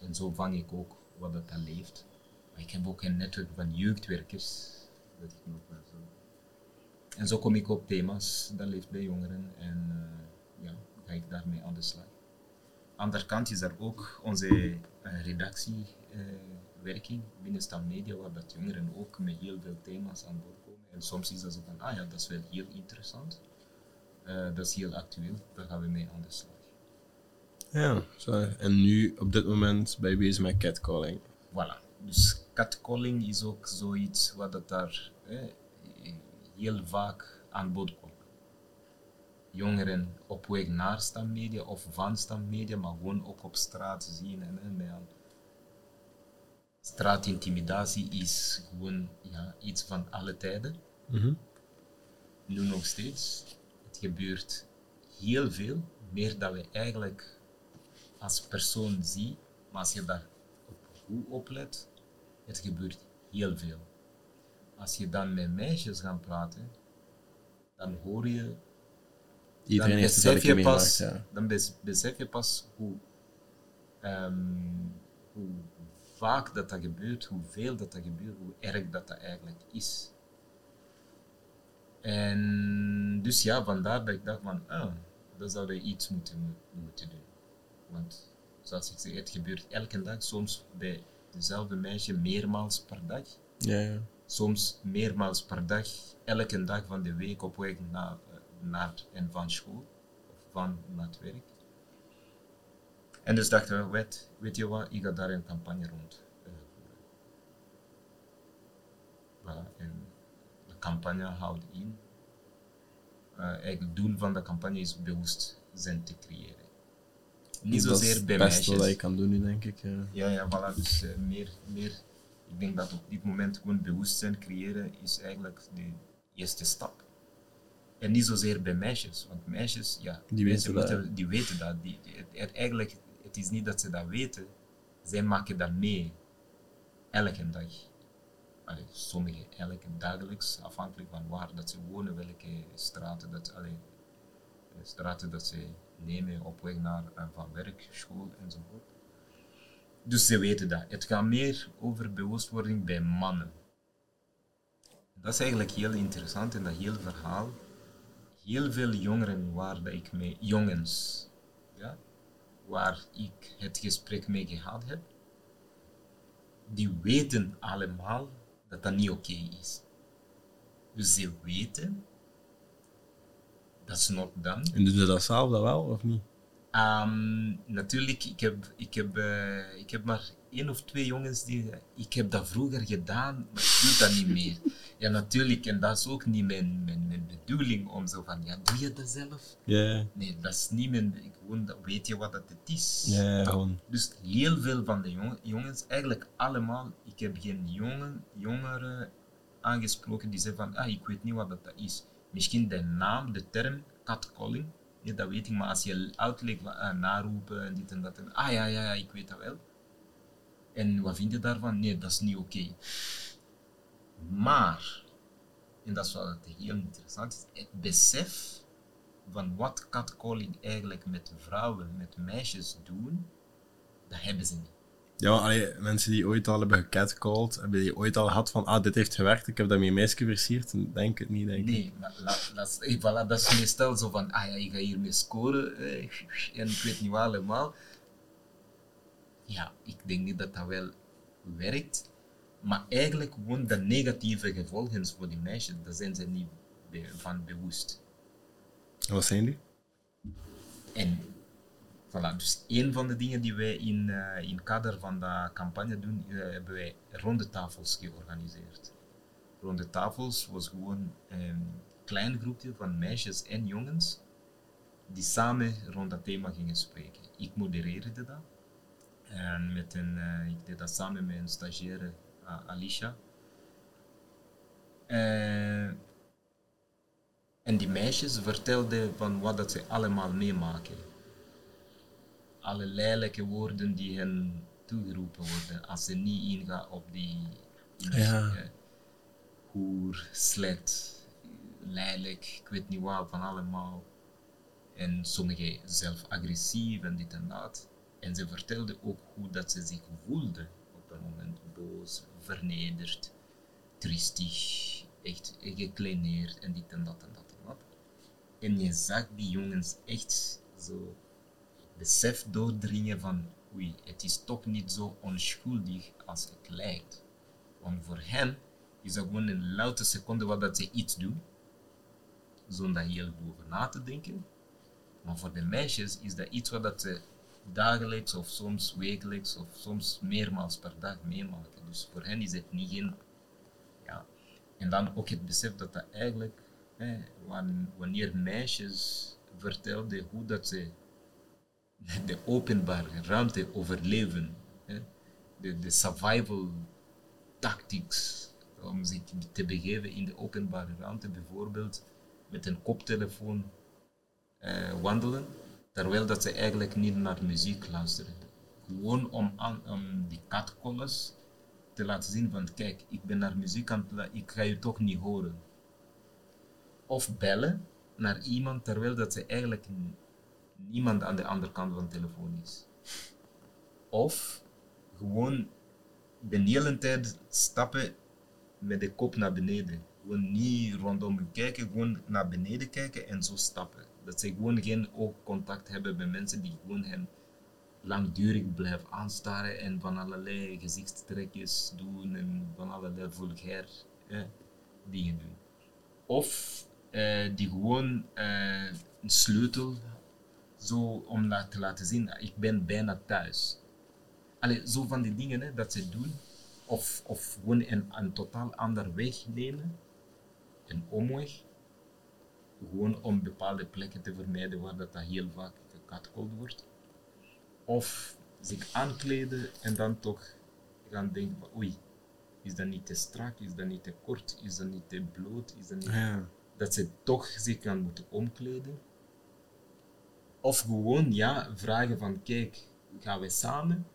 En, zo vang ik ook wat dat dan leeft. Maar ik heb ook een netwerk van jeugdwerkers, dat ik nog wel zo. En zo kom ik op thema's dat leeft bij jongeren en ja, ga ik daarmee aan de slag. Aan de kant is er ook onze redactiewerking uh, binnen Stam Media, waar dat jongeren ook met heel veel thema's aan bod komen. En soms is dat zo van, ah ja, dat is wel heel interessant. dat is heel actueel, daar gaan we mee aan de slag. Ja, zo. en nu op dit moment ben je bezig met catcalling. Voilà, dus catcalling is ook zoiets wat dat daar eh, heel vaak aan bod komt. Jongeren op weg naar stammedia of van stammedia, maar gewoon ook op straat zien en, en bij Straatintimidatie is gewoon ja, iets van alle tijden. Mm -hmm. Nu nog steeds. Het gebeurt heel veel, meer dan we eigenlijk als persoon zie, maar als je daar goed oplet, het gebeurt heel veel. Als je dan met meisjes gaat praten, dan hoor je. Iedereen dan heeft besef je pas, ja. Dan bes- besef je pas hoe, um, hoe vaak dat, dat gebeurt, hoeveel dat, dat gebeurt, hoe erg dat, dat eigenlijk is. En dus ja, vandaar dat ik dacht van, ah, dan zouden we iets moeten, moeten doen. Want zoals ik zeg, het gebeurt elke dag, soms bij dezelfde meisje meermaals per dag. Ja, ja. Soms meermaals per dag, elke dag van de week op weg naar, naar en van school, of van naar het werk. En dus dachten we, weet, weet je wat, ik ga daar een campagne rond uh, voeren. Voilà, en de campagne houdt in. Uh, het doel van de campagne is bewustzijn te creëren niet dat zozeer is bij het beste meisjes. wat je kan doen nu, denk ik. Ja. Ja, ja, voilà. Dus uh, meer, meer, ik denk dat op dit moment gewoon bewustzijn creëren is eigenlijk de eerste stap. En niet zozeer bij meisjes, want meisjes, ja, Die weten dat. die weten dat. Die, eigenlijk, het is niet dat ze dat weten, zij maken dat mee. Elke dag. Allee, elke dagelijks, afhankelijk van waar dat ze wonen, welke straten dat, allee, straten dat ze nemen op weg naar uh, van werk, school enzovoort. Dus ze weten dat. Het gaat meer over bewustwording bij mannen. Dat is eigenlijk heel interessant in dat hele verhaal. Heel veel jongeren waar ik mee, jongens, waar ik het gesprek mee gehad heb, die weten allemaal dat dat niet oké okay is. Dus ze weten dat is nog dan. En doen ze dat zelf dat wel, of niet? Um, natuurlijk, ik heb, ik, heb, uh, ik heb maar één of twee jongens die... Ik heb dat vroeger gedaan, maar ik doe dat niet meer. Ja, natuurlijk, en dat is ook niet mijn, mijn, mijn bedoeling om zo van, ja, doe je dat zelf? Yeah. Nee, dat is niet mijn... Gewoon, weet je wat dat het is? Ja, yeah, gewoon. Dus heel veel van de jong, jongens, eigenlijk allemaal, ik heb geen jongen, jongeren aangesproken die zeggen van, ah, ik weet niet wat dat is misschien de naam, de term catcalling, ja, dat weet ik, maar als je uitlegt, uh, naroepen en dit en dat, en, ah ja, ja, ja, ik weet dat wel. En wat vind je daarvan? Nee, dat is niet oké. Okay. Maar, en dat is wat heel interessant is, het besef van wat catcalling eigenlijk met vrouwen, met meisjes doen, dat hebben ze niet. Ja, allee, mensen die ooit al hebben gecatcalled, hebben die ooit al gehad van, ah, dit heeft gewerkt, ik heb daarmee een meisje versierd? Denk het niet, denk ik. Nee, maar la, la, voilà, dat is meestal zo van, ah ja, ik ga hiermee scoren, eh, en ik weet niet wat allemaal. Ja, ik denk niet dat dat wel werkt, maar eigenlijk gewoon de negatieve gevolgen voor die meisjes, daar zijn ze niet van bewust. En wat zijn die? En Voilà, dus een van de dingen die wij in, uh, in kader van de campagne doen, uh, hebben wij ronde tafels georganiseerd. rond de tafels was gewoon een klein groepje van meisjes en jongens die samen rond dat thema gingen spreken. Ik modereerde dat. En met een, eh, ik deed dat samen met een stagiaire, Alicia. Eh, en die meisjes vertelden van wat dat ze allemaal meemaken. Alle lelijke woorden die hen toegeroepen worden als ze niet ingaan op die ja. hoer, slet, lelijk, ik weet niet wat van allemaal. En sommigen zelf agressief en dit en dat. En ze vertelde ook hoe dat ze zich voelde op dat moment. Boos, vernederd, tristig, echt gekleineerd en dit en dat en dat en dat. En je zag die jongens echt zo besef doordringen van oei, het is toch niet zo onschuldig als het lijkt. Want voor hen is dat gewoon een louter seconde wat dat ze iets doen, zonder heel goed na te denken. Maar voor de meisjes is dat iets wat dat ze dagelijks of soms wekelijks of soms meermaals per dag meemaken. Dus voor hen is het niet geen. Ja. En dan ook het besef dat dat eigenlijk, wanneer meisjes vertelden hoe dat ze de openbare ruimte overleven, hè, de, de survival tactics om zich te begeven in de openbare ruimte, bijvoorbeeld met een koptelefoon uh, wandelen, terwijl dat ze eigenlijk niet naar muziek luisteren. Gewoon om, die catcallers te laten zien van kijk, ik ben naar muziek aan het ik ga je toch niet horen. Of bellen naar iemand terwijl dat ze eigenlijk niemand aan de andere kant van de telefoon is. Of gewoon de hele tijd stappen met de kop naar beneden. Gewoon niet rondom kijken, gewoon naar beneden kijken en zo stappen. Dat ze gewoon geen oogcontact hebben met mensen die gewoon hen langdurig blijven aanstaren en van allerlei gezichtstrekjes doen en van allerlei vulgair eh, dingen doen. Of eh, die gewoon eh, een sleutel zo om te laten zien, ik ben bijna thuis. Allee, zo van die dingen hè, dat ze doen, of, of gewoon een, een totaal ander weg nemen, een omweg, gewoon om bepaalde plekken te vermijden waar dat, dat heel vaak gecatcalled wordt. Of zich aankleden en dan toch gaan denken van oei, is dat niet te strak, is dat niet te kort, is dat niet te bloot, is dat niet... Ja. Dat ze toch zich gaan moeten omkleden. Of gewoon ja, vragen van kijk, gaan we samen?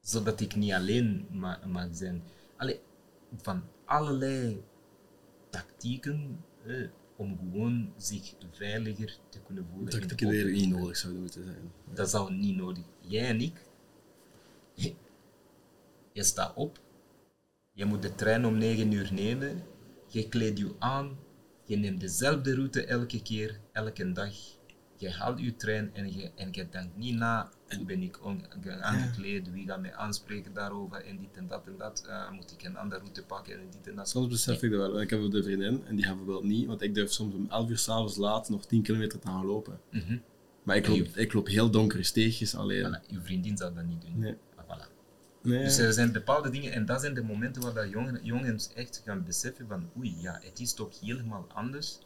Zodat ik niet alleen mag, mag zijn. Allee, van allerlei tactieken om gewoon zich veiliger te kunnen voelen. Tactieken die er niet nodig zouden moeten zijn. Dat zou niet nodig. Jij en ik, je staat op, je moet de trein om 9 uur nemen, je kleedt je aan, je neemt dezelfde route elke keer, elke dag je haalt je trein en je, en je denkt niet na, hoe ben ik aangekleed, wie gaat mij aanspreken daarover en dit en dat en dat, uh, moet ik een andere route pakken en dit en dat. Soms besef ik dat wel, ik heb een vriendin en die gaat bijvoorbeeld niet, want ik durf soms om 11 uur s'avonds laat nog 10 kilometer te gaan lopen. Mhm. Maar ik loop, ik loop heel donkere steegjes alleen. Voilà, je vriendin zou dat niet doen. Nee. Ah, voilà. Nee. Dus er zijn bepaalde dingen, en dat zijn de momenten waar dat jongen, jongens echt gaan beseffen van oei, ja, het is toch helemaal anders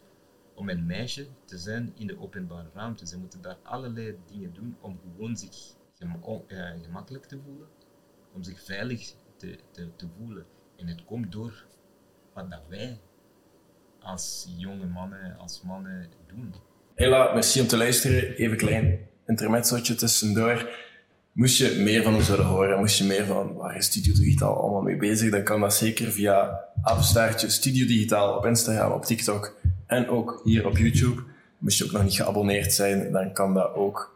om een meisje te zijn in de openbare ruimte. Ze moeten daar allerlei dingen doen om gewoon zich eh, gemakkelijk te voelen, om zich veilig te, te, te voelen. En het komt door wat dat wij als jonge mannen, als mannen doen. Hela, merci om te luisteren. Even klein intermezzootje tussendoor. Moest je meer van ons willen horen, moest je meer van waar is Studio Digitaal allemaal mee bezig, dan kan dat zeker via afstaartje Studio Digitaal op Instagram, op TikTok en ook hier op YouTube. Moest je ook nog niet geabonneerd zijn, dan kan dat ook.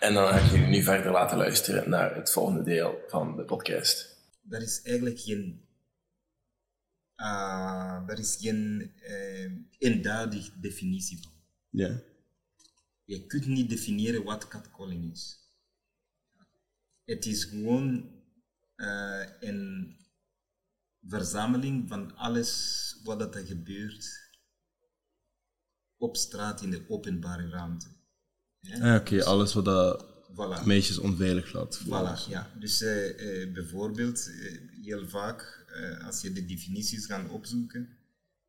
En dan ga ik jullie nu verder laten luisteren naar het volgende deel van de podcast. Er is eigenlijk geen, uh, er is geen uh, eenduidige definitie van. Ja. Je kunt niet definiëren wat catcalling is. Het is gewoon uh, een verzameling van alles wat er gebeurt op straat in de openbare ruimte. Ja? Ah, Oké, alles wat dat voilà. meisjes onveilig laat Voilà, ja. Dus uh, uh, bijvoorbeeld, uh, heel vaak eh, als je de definities gaat opzoeken,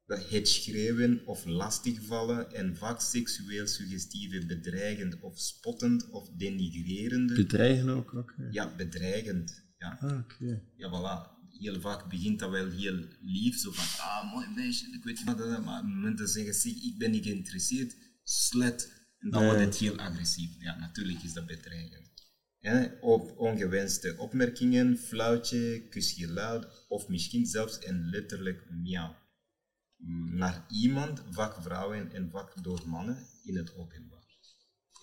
dat het schreeuwen of lastigvallen en vaak seksueel suggestieve, bedreigend of spottend of denigrerende. Bedreigen ook? ja. Bedreigend. Ja. Ah, oké. ja, voilà. Heel vaak begint dat wel heel lief, zo van, ah, mooi meisje, ik weet niet wat maar op het moment dat ze zeggen, "Zie, ik ben niet geïnteresseerd, slet, en dan wordt het heel agressief. Ja, natuurlijk is dat bedreigend. Ja, op ongewenste opmerkingen, flauwtje, kus je luid, of misschien zelfs een letterlijk miauw. Naar iemand, vaak vrouwen en vaak door mannen, in het openbaar.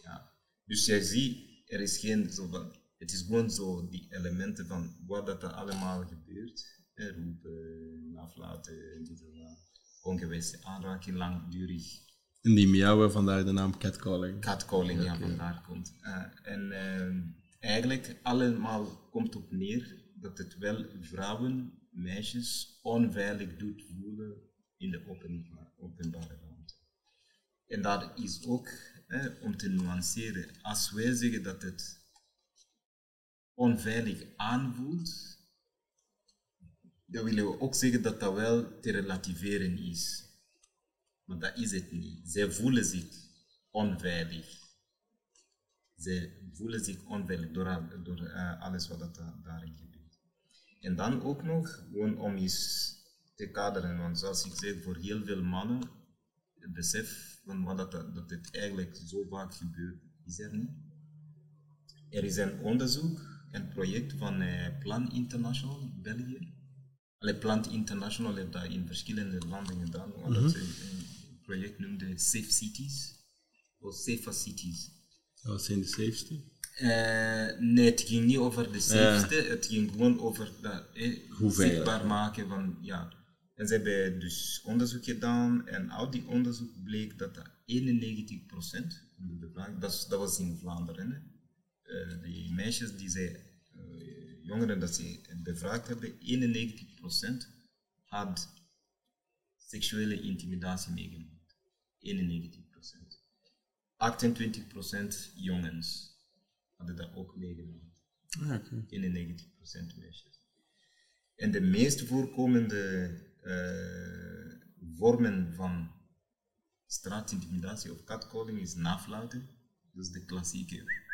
Ja. Dus jij ziet, er is geen zo van, het is gewoon zo die elementen van wat dat er allemaal gebeurt. Roepen, aflaten, dit en dat. Ongewenste aanraking, langdurig En die miauwen, vandaar de naam catcalling. catcalling, ja, vandaar komt. Eh, en ehm, eigenlijk allemaal komt op neer dat het wel vrouwen, meisjes onveilig doet voelen in de openba- openbare ruimte. En dat is ook, om te nuanceren, als wij zeggen dat het onveilig aanvoelt, dan willen we ook zeggen dat dat wel te relativeren is. Maar dat is het niet. Zij voelen zich onveilig. Zij voelen zich onveilig door, door eh, alles wat dat da- daarin gebeurt. En dan ook nog, gewoon om eens te kaderen, want zoals ik zei, voor heel veel mannen, het besef van wat dat, dat het eigenlijk zo vaak gebeurt, is er niet. Er is een onderzoek, een project van eh, Plan International, België. Allee, Plant International heeft dat in verschillende landen gedaan, omdat ze een project noemde Safe Cities, of Safer Cities. Wat zijn de safety? Eh, nee, het ging niet over de safeste, het ging gewoon over dat eh, zichtbaar maken van, ja. En ze hebben dus onderzoek gedaan en uit die onderzoek bleek dat dat 91% van de dat, dat was in Vlaanderen. Eh, die meisjes die zij, eh, jongeren dat ze bevraagd hebben, 91% had seksuele intimidatie meegemaakt. 91%. 28% jongens hadden dat ook meegemaakt. Ah, oké. 91% meisjes. En de meest voorkomende eh, vormen van straatintimidatie of catcalling is nafluiten. Dat is de klassieke.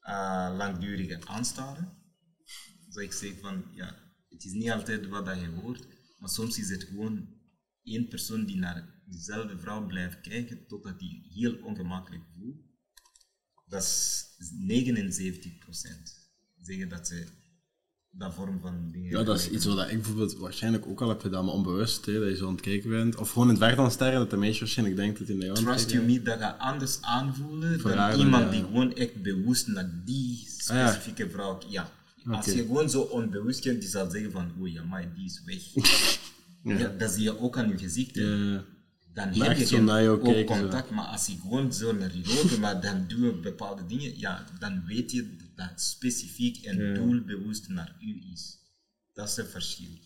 Eh, langdurige aanstaren. Zoals ik zeg van, ja, het is niet altijd wat dat je hoort, maar soms is het gewoon één persoon die naar dezelfde vrouw blijft kijken totdat hij heel ongemakkelijk voelt. Dat is 79% Zeggen dat ze dat vorm van dingen. Ja, dat is iets wat ik bijvoorbeeld waarschijnlijk ook al heb gedaan, maar onbewust, hè, dat je zo aan het kijken bent. Of gewoon in het weg aan het staren, dat de meisje waarschijnlijk denkt dat jou aan het Trust you me, dat gaat anders aanvoelen dan dan, iemand ja. die gewoon echt bewust naar die ja. specifieke vrouw. Ja. Als je gewoon zo onbewust kijkt, die zal zeggen van, oei, amai, die is weg. ja. dat zie je ook aan je gezicht. Ja. dan Maar heb je zo ook kijken, zo. contact. Maar als je gewoon zo naar je loopt, maar dan doe je bepaalde dingen, ja, dan weet je dat specifiek en Ja. doelbewust naar u is. Dat is het verschil.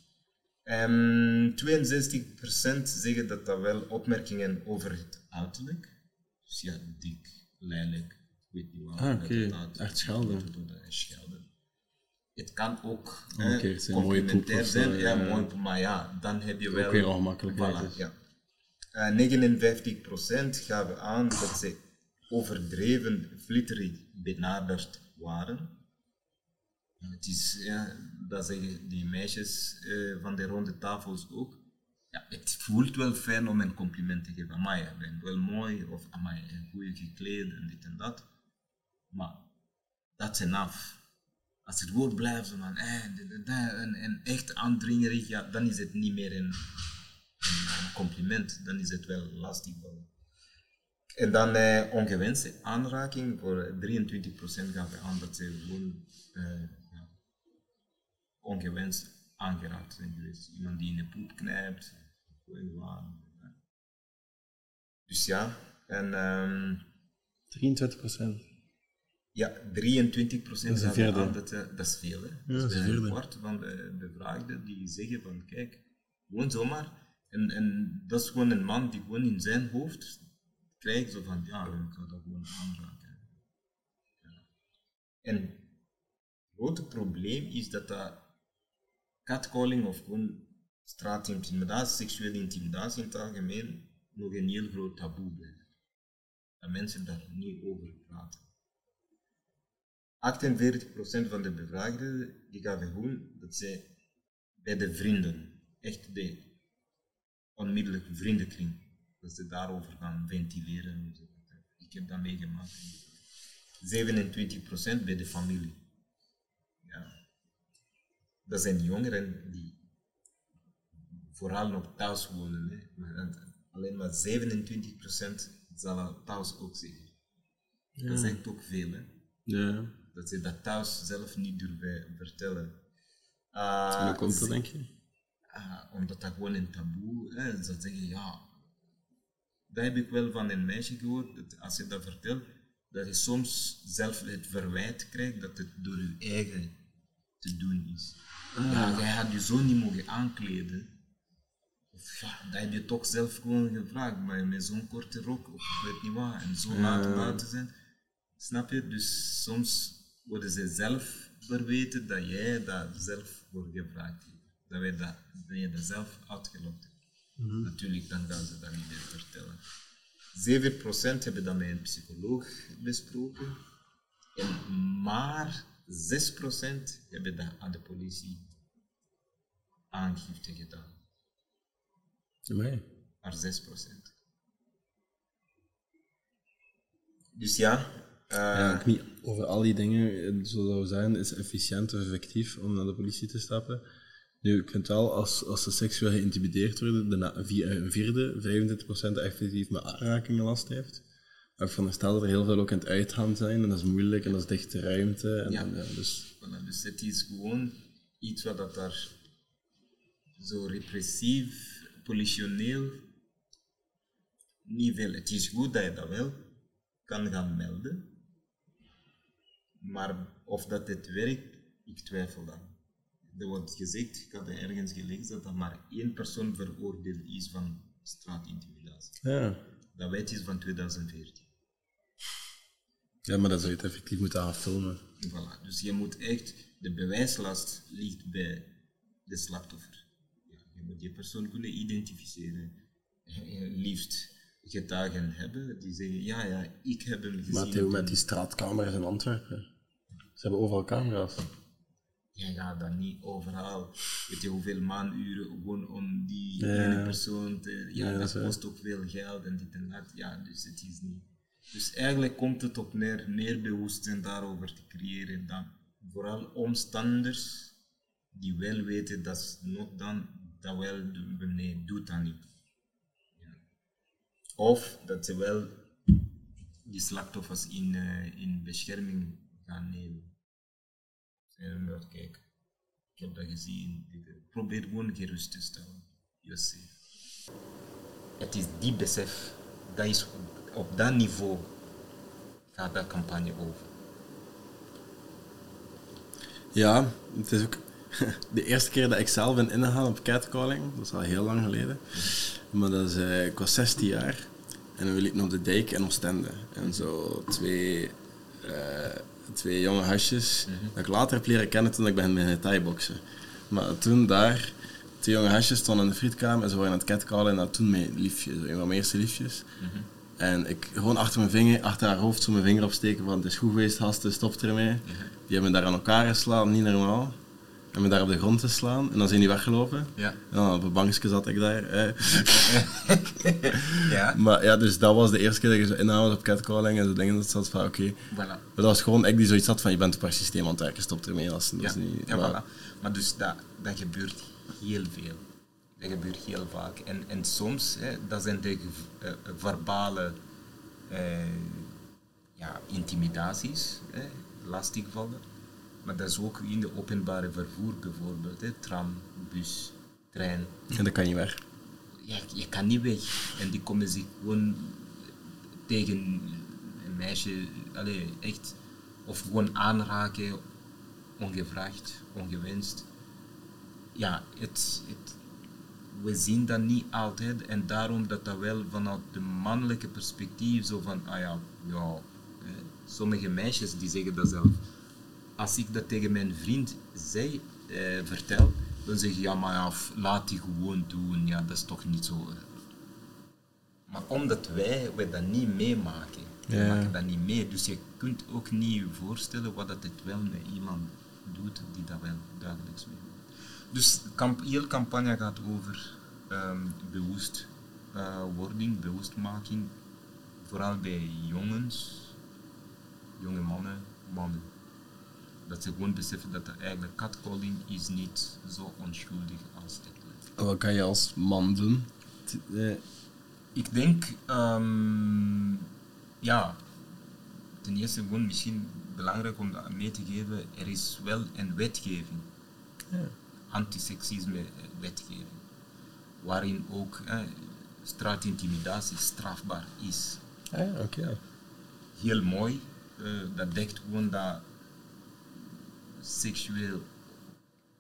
Ehm 62% zeggen dat dat wel opmerkingen over het uiterlijk. Dus ja, dik, lelijk, ik weet niet wat. Ah, oké. Echt schelden. dat- Schelden. Het kan ook eh, complementair zijn. Ja, ja. mooi poep, maar ja, dan heb je Ook wel... weer ongemakkelijkheid Voilà, is. ja. Eh, 59% gaven aan dat ze overdreven flitterig benaderd waren. En Het is, ja, dat zeggen die meisjes eh, van de ronde tafels ook. Ja, het voelt wel fijn om een compliment te geven. Amai, je bent wel mooi, of amai, goed gekleed en dit en dat. Maar dat is enough. Als het woord blijft van, en, en echt aandringerig, ja, dan is het niet meer een, een compliment, dan is het wel lastig. En dan eh, ongewenste aanraking, voor 23% gaven aan dat ze gewoon eh, ja, ongewenst aangeraakt zijn geweest. Iemand die in de poep knijpt, gewoon ja. Dus ja, en ehm, 23%. ja, 23 procent Dat dat, eh, dat is veel. Hè? dat is een kwart van de bevraagden die zeggen van kijk, gewoon zomaar. En, en dat is gewoon een man die gewoon in zijn hoofd krijgt zo van ja, ik dat gewoon aanraken. En het grote probleem is dat dat catcalling of gewoon straatintimidatie, seksuele intimidatie in het algemeen, nog een heel groot taboe blijft. Dat mensen daar niet over praten. 48% van de bevraagden die gaven gewoon dat zij bij de vrienden, echt de onmiddellijke vriendenkring, dat ze daarover gaan ventileren. Ik heb dat meegemaakt. 27% bij de familie. Ja. Dat zijn jongeren die vooral nog thuis wonen. Hè. Maar alleen maar 27% zal thuis ook zeggen. Ja. Dat zegt ook veel. Hè. Ja. Dat ze dat thuis zelf niet durven vertellen. Uh, hoe komt dat, denk je? Uh, omdat dat gewoon een taboe is. Ze zeggen, ja, dat heb ik wel van een meisje gehoord, dat als je dat vertelt, dat je soms zelf het verwijt krijgt dat het door je eigen te doen is. Ah. Ja, jij had je zo niet mogen aankleden. Of ja, dat heb je toch zelf gewoon gevraagd, maar met zo'n korte rok, of ik weet niet wat, en zo laat buiten zijn. Snap je? Dus soms worden ze zelf verweten dat jij dat zelf wordt gevraagd hebt. Dat, wij dat, dat je dat zelf uitgelokt hebt. Mhm. Natuurlijk, dan gaan ze dat niet meer vertellen. 7% hebben dat met een psycholoog besproken. En maar 6% hebben dat aan de politie aangifte gedaan. Nee. Maar 6%. Dus ja. Uh, ja, niet over al die dingen zo zou zijn, is efficiënt of effectief om naar de politie te stappen. Nu, ik vind wel, als, als ze seksueel geïntimideerd worden, de een vierde, 25% effectief met aanrakingen last heeft. Maar ik veronderstel dat er heel veel ook in het uitgaan zijn, en dat is moeilijk, en dat is dichte ruimte. En, ja. dus... dus het is gewoon iets wat dat daar zo repressief, politioneel, niet veel. Het is goed dat je dat wel kan gaan melden, maar of dat het werkt, ik twijfel dan er wordt gezegd, ik had ergens gelezen, dat er maar één persoon veroordeeld is van straatintimidatie. Ja. Dat wet is van 2014. Ja, maar dat zou je het effectief moeten affilmen. Voilà. Dus je moet echt, de bewijslast ligt bij de slachtoffer. Ja, je moet die persoon kunnen identificeren. Liefst getuigen hebben die zeggen, ja, ja, ik heb hem gezien. Maar Theo, met die straatcamera's in Antwerpen, ze hebben overal camera's ja, ja, dan niet overal. Weet je hoeveel maanuren gewoon om die ene persoon te. Ja, dat, kost ook veel geld en dit en dat. Ja, dus het is niet. Dus eigenlijk komt het op neer meer bewustzijn daarover te creëren dan vooral omstanders die wel weten dat nog dan dat wel doen, nee, doet dat niet. Of dat ze wel die slachtoffers in, uh, in bescherming gaan nemen. En kijk, ik heb dat gezien. Probeer gewoon gerust te stellen. You're Het is die besef, dat is op dat niveau gaat dat campagne over. Ja, het is ook de eerste keer dat ik zelf ben ingegaan op catcalling, dat is al heel lang geleden. Maar dat is, uh, ik was 16 jaar en we liepen op de dijk in Oostende. En zo twee uh, twee jonge hasjes, mm dat ik later heb leren kennen toen ik ben met thai-boksen. Maar toen daar, twee jonge hasjes stonden in de frietkamer en ze waren aan het catcallen en dat toen mijn liefje, een van mijn eerste liefjes. Mhm. En ik gewoon achter mijn vinger, achter haar hoofd zo mijn vinger opsteken van het is goed geweest, hasten, stop ermee. Mm Die hebben me daar aan elkaar geslagen, niet normaal en me daar op de grond te slaan. En dan zijn die weggelopen. Ja. En dan op een bankje zat ik daar. ja. Maar ja, dus dat was de eerste keer dat je zo inhoud op catcalling en zo dingen. Dat zat van oké. Okay. Voilà. Maar dat was gewoon ik die zoiets had van je bent per systeem aan het werken, stop ermee. Als, ja. niet, ja, maar, voilà. maar dus dat, dat gebeurt heel veel. Dat gebeurt heel vaak. En, en soms, hè, dat zijn de uh, verbale uh, ja, intimidaties, hè, lastigvallen. Maar dat is ook in de openbare vervoer bijvoorbeeld. Hè. Tram, bus, trein. En dat kan je weg. Ja, je kan niet weg. En die komen zich gewoon tegen een meisje, allez, echt, of gewoon aanraken, ongevraagd, ongewenst. Ja, het, het, we zien dat niet altijd en daarom dat dat wel vanuit de mannelijke perspectief zo van, ah ja, ja, sommige meisjes die zeggen dat zelf als ik dat tegen mijn vriend zei, eh, vertel, Dan zeg je, ja, maar ja, laat die gewoon doen. Ja, dat is toch niet zo. Maar omdat wij, wij dat niet meemaken, we Ja. maken dat niet mee. Dus je kunt ook niet je voorstellen wat dat het wel met iemand doet die dat wel dagelijks meemaakt. Dus kamp, heel campagne gaat over ehm bewustwording, bewustmaking. Vooral bij jongens, jonge mannen, mannen. Dat ze gewoon beseffen dat er eigenlijk catcalling is niet zo onschuldig als het lijkt. Wat kan je als man doen? Eh, Ik denk, ehm, ja, ten eerste gewoon misschien belangrijk om dat mee te geven, er is wel een wetgeving, Ja. antiseksisme eh, wetgeving, waarin ook eh, straatintimidatie strafbaar is. Ah ja, oké. Heel mooi, eh, dat dekt gewoon dat seksueel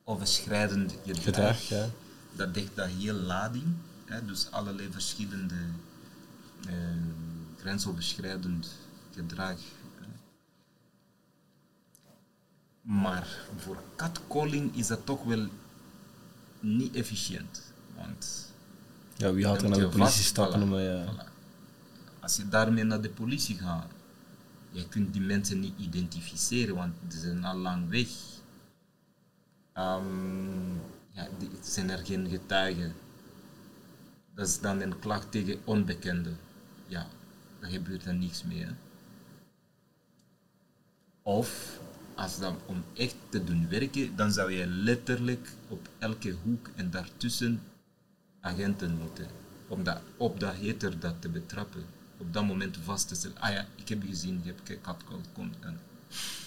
overschrijdend gedrag, Gedrag, ja. dat dekt dat heel lading, hè, dus allerlei verschillende eh, grensoverschrijdend gedrag. hè. Maar voor catcalling is dat toch wel niet efficiënt. Want Ja, wie gaat er naar de politie stappen voilà, je... voilà. Als je daarmee naar de politie gaat, je kunt die mensen niet identificeren, want ze zijn al lang weg. Ehm, ja, die, zijn er geen getuigen. Dat is dan een klacht tegen onbekenden. Ja, daar gebeurt er niks mee. hè. Of als dan om echt te doen werken, dan zou je letterlijk op elke hoek en daartussen agenten moeten. Om dat, op dat heter dat te betrappen. Op dat moment vast te stellen. Ah ja, ik heb je gezien, je hebt catcall, kom. En,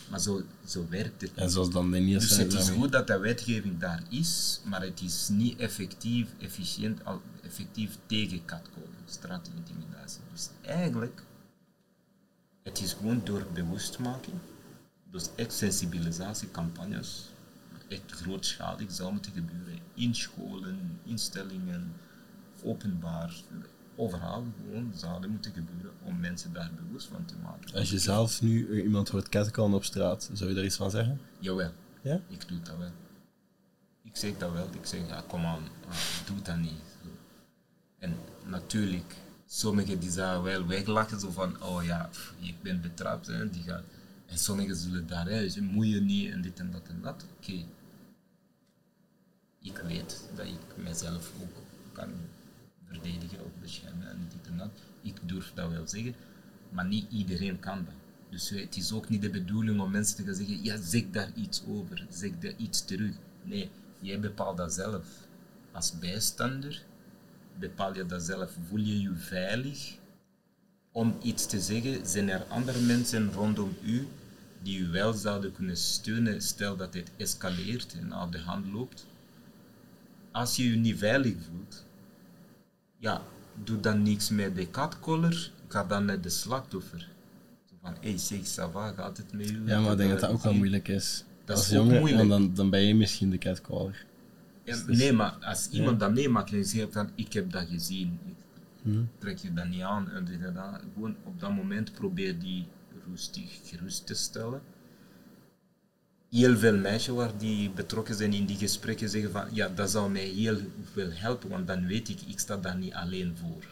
maar zo, zo werkt het. En zoals dan de Dus het is daarmee- goed dat de wetgeving daar is, maar het is niet effectief, efficiënt, effectief tegen catcalling, straatintimidatie. Dus eigenlijk, het is gewoon door bewustmaking, dus echt sensibilisatiecampagnes, echt grootschalig zou moeten gebeuren, in scholen, instellingen, openbaar, overal gewoon zouden moeten gebeuren om mensen daar bewust van te maken. Als je zelf nu eh, iemand hoort catcallen op straat, zou je daar iets van zeggen? Jawel. Ja? Ik doe dat wel. Ik zeg dat wel. Ik zeg, ja, kom aan, ah, doe dat niet. Zo. En natuurlijk, sommigen die zouden wel weglachen, zo van, oh ja, ik ben betrapt. Hè, die gaat, en sommigen zullen daar, hè, ze moeien niet en dit en dat en dat. Oké. Ik weet dat ik mezelf ook kan verdedigen of beschermen en dit en dat. Ik durf dat wel zeggen, maar niet iedereen kan dat. Dus het is ook niet de bedoeling om mensen te gaan zeggen, ja, zeg daar iets over, zeg daar iets terug. Nee, jij bepaalt dat zelf. Als bijstander bepaal je dat zelf. Voel je je veilig om iets te zeggen? Zijn er andere mensen rondom u die u wel zouden kunnen steunen, stel dat het escaleert en aan de hand loopt? Als je je niet veilig voelt, ja, doe dan niks met de catcaller, ga dan naar de slachtoffer. Zo van, hé, hey, zeg, ça va, gaat het met u? Ja, maar ik denk dat dat ook wel moeilijk is. Dat als is ook jongen, moeilijk. dan, dan ben je misschien de catcaller. Ja, nee, maar als iemand dat meemaakt en zegt van, ik heb dat gezien, ik Hm? trek je dat niet aan en dit en dat. Gewoon op dat moment probeer die rustig gerust te stellen. Heel veel meisjes waar die betrokken zijn in die gesprekken zeggen van ja, dat zou mij heel veel helpen, want dan weet ik, ik sta daar niet alleen voor.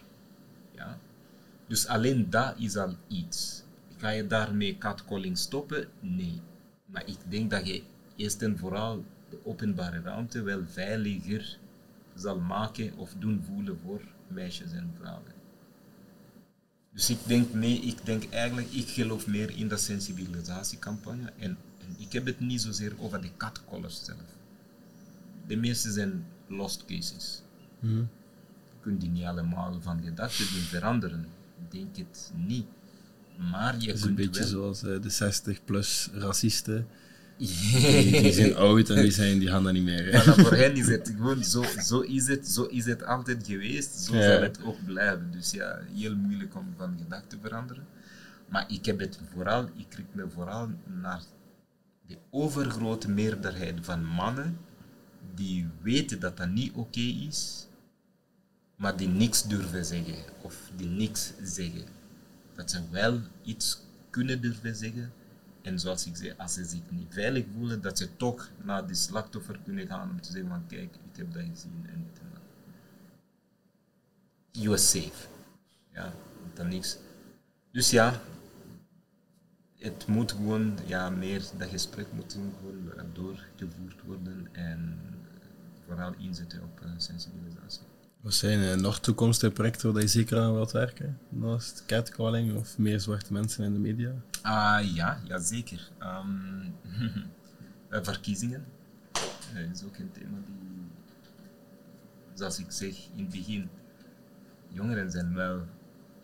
Ja? Dus alleen dat is al iets. Ga je daarmee catcalling stoppen? Nee. Maar ik denk dat je eerst en vooral de openbare ruimte wel veiliger zal maken of doen voelen voor meisjes en vrouwen. Dus ik denk mee, ik denk eigenlijk, ik geloof meer in de sensibilisatiecampagne en, en ik heb het niet zozeer over de catcallers zelf. De meeste zijn lost cases. Hm? Je kunt die niet allemaal van gedachten doen veranderen. Ik denk het niet. Maar je is een beetje wel... zoals eh, de 60-plus racisten. Die, die die zijn oud en die, zijn, die gaan dat niet meer. Maar voor hen is het gewoon zo, zo, is het, zo is het altijd geweest, zo Ja. zal het ook blijven. Dus ja, heel moeilijk om van gedachten te veranderen. Maar ik heb het vooral, ik kijk me vooral naar de overgrote meerderheid van mannen die weten dat dat niet oké is, maar die niks durven zeggen of die niks zeggen. Dat ze wel iets kunnen durven zeggen En zoals ik zei, als ze zich niet veilig voelen, dat ze toch naar die slachtoffer kunnen gaan om te zeggen van kijk, ik heb dat gezien en dit en dat. You are safe. Ja, dan niks. Dus ja, het moet gewoon, ja, meer, dat gesprek moet gewoon doorgevoerd worden en vooral inzetten op uh, sensibilisatie. Wat zijn uh, nog toekomstige projecten waar je zeker aan wilt werken? Naast catcalling of meer zwarte mensen in de media? Uh, ja, ja, zeker. Um, verkiezingen is ook een thema die, zoals ik zeg in het begin, jongeren zijn wel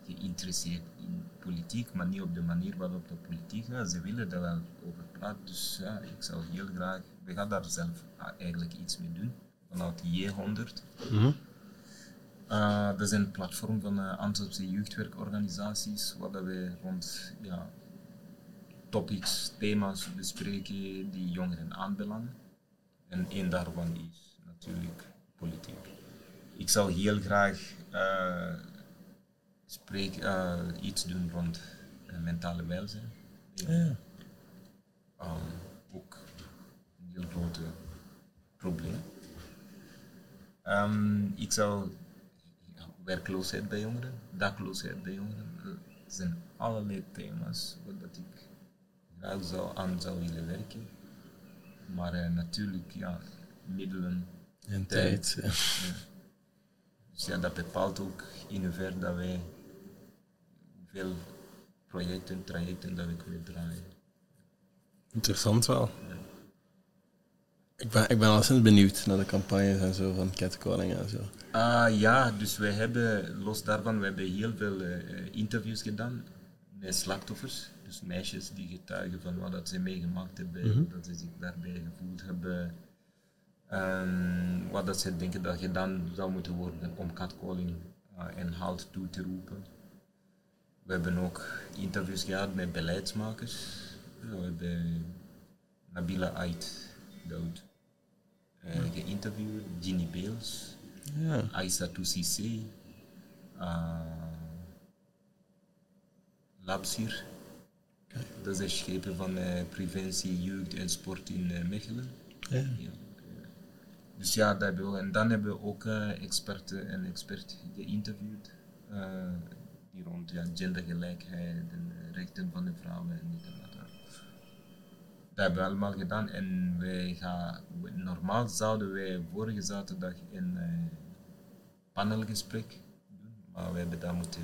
geïnteresseerd in politiek, maar niet op de manier waarop de politiek gaat. Ze willen daar wel over praten, dus ja, ik zou heel graag, we gaan daar zelf eigenlijk iets mee doen, vanuit J100. Mm uh, dat is een platform van uh, Antwerpse jeugdwerkorganisaties, waar we rond ja, topics, thema's bespreken die jongeren aanbelangen. En één daarvan is natuurlijk politiek. Ik zou heel graag uh, spreek, uh, iets doen rond mentale welzijn. Ja. Um, ook een heel groot probleem. Um, ik zou werkloosheid bij jongeren, dakloosheid bij jongeren. Het zijn allerlei thema's waar ik graag zou, aan zou willen werken. Maar uh, natuurlijk, ja, middelen en tijd. tijd ja. Dus ja, dat bepaalt ook in hoeverre dat wij veel projecten, trajecten dat we kunnen draaien. Interessant wel. Ik ben, ik ben al sinds benieuwd naar de campagnes en zo van catcalling en zo. Uh, ja, dus wij hebben, los daarvan, we hebben heel veel uh, interviews gedaan met slachtoffers. Dus meisjes die getuigen van wat dat ze meegemaakt hebben, mm dat ze zich daarbij gevoeld hebben. Um, wat dat ze denken dat gedaan zou moeten worden om catcalling uh, en halt toe te roepen. We hebben ook interviews gehad met beleidsmakers. We hebben Nabila Ait Doud uh, geïnterviewd, Ginny Beels, ja. Aissa Toussissé, uh, Labsir. Dat is de schepen van uh, preventie, jeugd en sport in uh, Mechelen. Ja. ja. Dus ja, dat hebben we. En dan hebben we ook experten en expert geïnterviewd rond ja, gendergelijkheid en rechten van de vrouwen en dit en dat. Dat hebben we allemaal gedaan en wij gaan, normaal zouden wij vorige zaterdag een uh, panelgesprek doen, maar we hebben dat moeten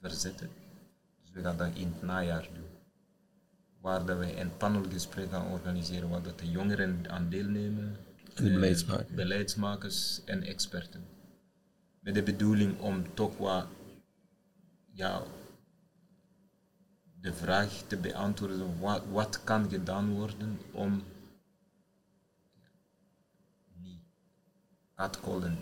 verzetten. Dus we gaan dat in het najaar doen. Waar dat we een panelgesprek gaan organiseren waar dat de jongeren aan deelnemen. En de beleidsmakers. beleidsmakers en experten. Met de bedoeling om toch wat ja, de vraag te beantwoorden, wat, wat kan gedaan worden om niet uitkolen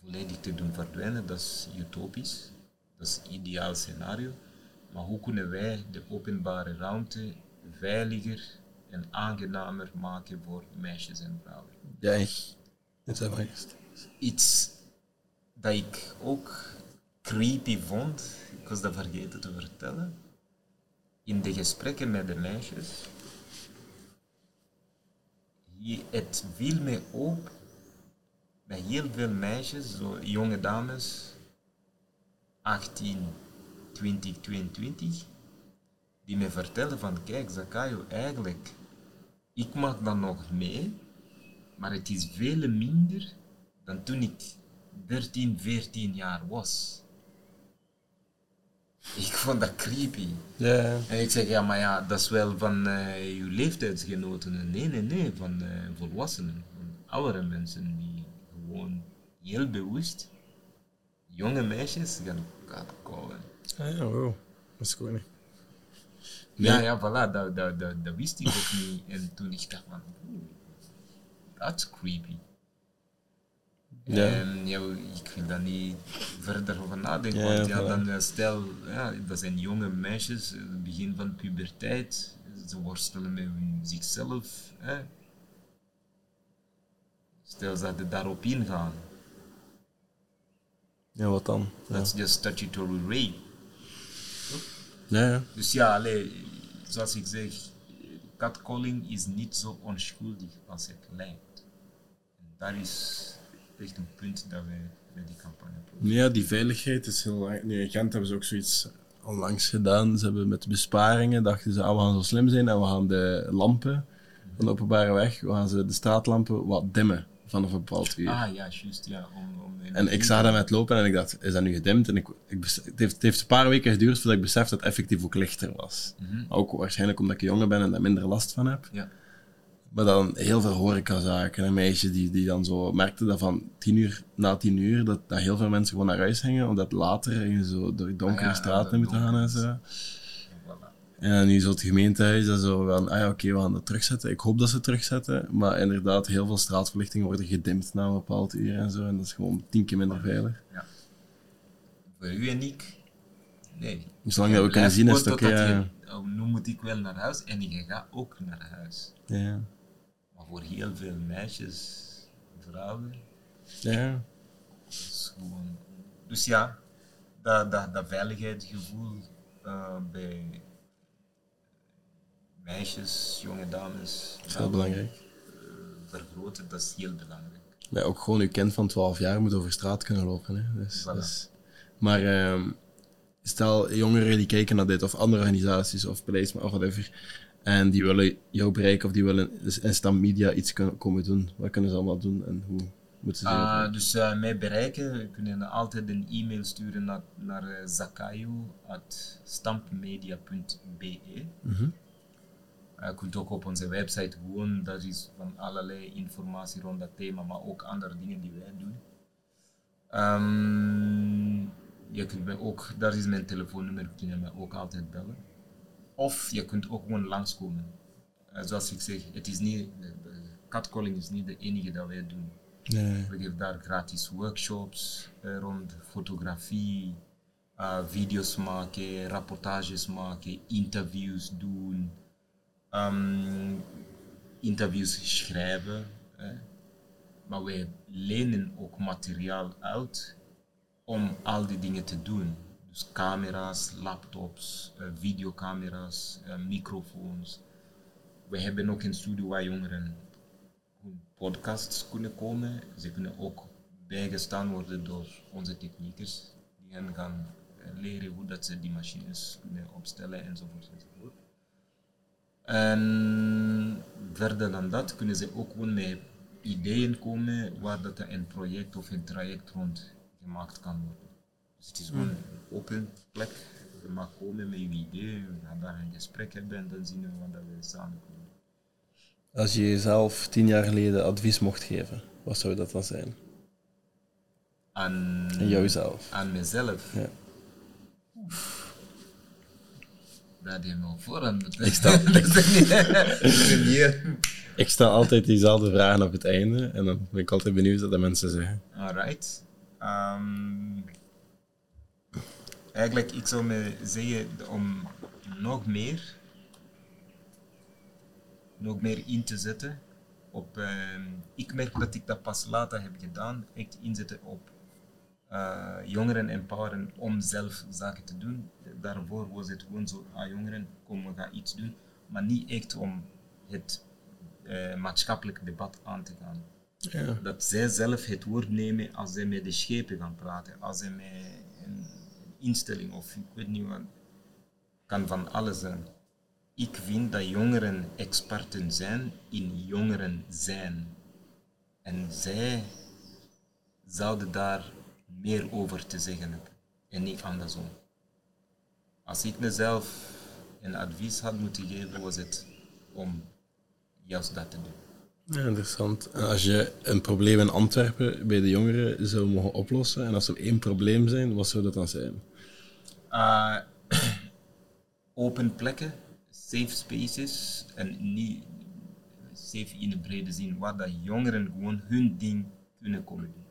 volledig te doen verdwijnen, dat is utopisch, dat is het ideaal scenario. Maar hoe kunnen wij de openbare ruimte veiliger en aangenamer maken voor meisjes en vrouwen? Ja, ik. Het Iets dat ik ook creepy vond, ik was dat vergeten te vertellen, in de gesprekken met de meisjes, het viel mij op bij heel veel meisjes, zo jonge dames, 18, 20, 22, die me vertellen van kijk Zakayo, eigenlijk, ik mag dan nog mee, maar het is veel minder dan toen ik 13, 14 jaar was. Ik vond dat creepy. En ik zeg, ja, maar ja, dat is wel van uh, uw leeftijdsgenoten. Nee, nee, nee, van uh, volwassenen, van oudere mensen die gewoon heel bewust jonge meisjes gaan kouden. Ah ja, wow. Dat is goed. Nee. Ja, ja, voilà, dat, dat, dat, dat wist ik ook niet. En toen ik dacht van, that's creepy. Ja. En ja, ik wil daar niet verder over nadenken, want ja, dan eh, stel, ja, dat zijn jonge meisjes, het eh, begin van puberteit, ze worstelen met zichzelf. Hè. Stel dat ze daarop ingaan. Ja, wat dan? That's just statutory rape. Ja, ja. Dus ja, allee, zoals ik zeg, catcalling is niet zo onschuldig als het lijkt. En daar is echt een punt dat wij bij die campagne proberen. Ja, die veiligheid is heel lang. Nu, in Gent hebben ze ook zoiets onlangs gedaan. Ze hebben met besparingen, dachten ze, ah, we gaan zo slim zijn en we gaan de lampen van de openbare weg, we gaan ze de straatlampen wat dimmen vanaf een bepaald uur. Ah ja, juist, ja. Om, om En ik zag dat met lopen en ik dacht, is dat nu gedimd? En ik, ik het, heeft, het heeft een paar weken geduurd voordat ik besefte dat het effectief ook lichter was. Mhm. Ook waarschijnlijk omdat ik jonger ben en daar minder last van heb. Ja. Maar dan heel veel horecazaken en meisjes die, die dan zo merkten dat van tien uur na tien uur, dat, dat heel veel mensen gewoon naar huis gingen, omdat later je zo door donkere Ah ja, straten moeten gaan en zo. En nu zo het gemeentehuis, dat zo van, ah ja, oké, we gaan dat terugzetten. Ik hoop dat ze terugzetten, maar inderdaad, heel veel straatverlichtingen worden gedimd na een bepaald uur en zo, en dat is gewoon tien keer minder veilig. Voor u en ik, nee. Zolang dat we kunnen zien, is het oké. ja. je- oh, nu moet ik wel naar huis en je gaat ook naar huis. Ja. Voor heel veel meisjes, vrouwen, ja. gewoon... Dus ja, dat, dat, dat veiligheidsgevoel eh, bij meisjes, jonge dames, Dat is heel belangrijk. vergroten, dat is heel belangrijk. Maar ook gewoon uw kind van 12 jaar moet over straat kunnen lopen. Hè. Dus, Voilà. dus- maar ehm, stel jongeren die kijken naar dit, of andere organisaties, of beleidsma of whatever, en die willen jou bereiken, of die willen instant media iets kunnen komen doen. Wat kunnen ze allemaal doen en hoe moeten ze Ah, dat dus eh, mij bereiken, kunnen altijd een e-mail sturen naar, naar uh, zakayo.stampmedia.be. Mhm. Eh, je kunt ook op onze website gewoon, daar is van allerlei informatie rond dat thema, maar ook andere dingen die wij doen. Ehm, je kunt mij ook, daar is mijn telefoonnummer, je kunt mij ook altijd bellen. Of je kunt ook gewoon langskomen. Eh, zoals ik zeg, het is niet, catcalling is niet de enige dat wij doen. Nee. We geven daar gratis workshops eh, rond fotografie, eh, video's maken, rapportages maken, interviews doen, ehm, interviews schrijven. Maar wij lenen ook materiaal uit om al die dingen te doen. Camera's, laptops, eh, videocamera's, eh, microfoons. We hebben ook een studio waar jongeren podcasts kunnen komen. Ze kunnen ook bijgestaan worden door onze techniekers, die hen gaan eh, leren hoe dat ze die machines kunnen opstellen enzovoort enzovoort. En verder dan dat kunnen ze ook gewoon met ideeën komen waar dat er een project of een traject rond gemaakt kan worden. Dus het is gewoon een open plek. Je mag komen met je idee, we gaan daar een gesprek hebben en dan zien we wat dat we samen kunnen. Als je jezelf tien jaar geleden advies mocht geven, wat zou dat dan zijn? Aan, jouzelf. aan mezelf. Ja. Dat je me al voorhand moet Ik sta- Ik stel altijd diezelfde vragen op het einde en dan ben ik altijd benieuwd wat de mensen zeggen. Alright. Ehm, eigenlijk, ik zou me zeggen om nog meer, nog meer in te zetten op. ehm, ik merk dat ik dat pas later heb gedaan, echt inzetten op eh, jongeren empoweren om zelf zaken te doen. Daarvoor was het gewoon zo, ah jongeren, kom we gaan iets doen, maar niet echt om het eh, maatschappelijk debat aan te gaan Ja. dat zij zelf het woord nemen als zij met de schepen gaan praten, als zij met instelling of ik weet niet wat, kan van alles zijn. Ik vind dat jongeren experten zijn in jongeren zijn. En zij zouden daar meer over te zeggen hebben en niet andersom. Als ik mezelf een advies had moeten geven, was het om juist dat te doen. Ja, interessant. En als je een probleem in Antwerpen bij de jongeren zou mogen oplossen, en als er één probleem zijn, wat zou dat dan zijn? Uh, open plekken, safe spaces en niet safe in de brede zin, waar dat jongeren gewoon hun ding kunnen komen doen.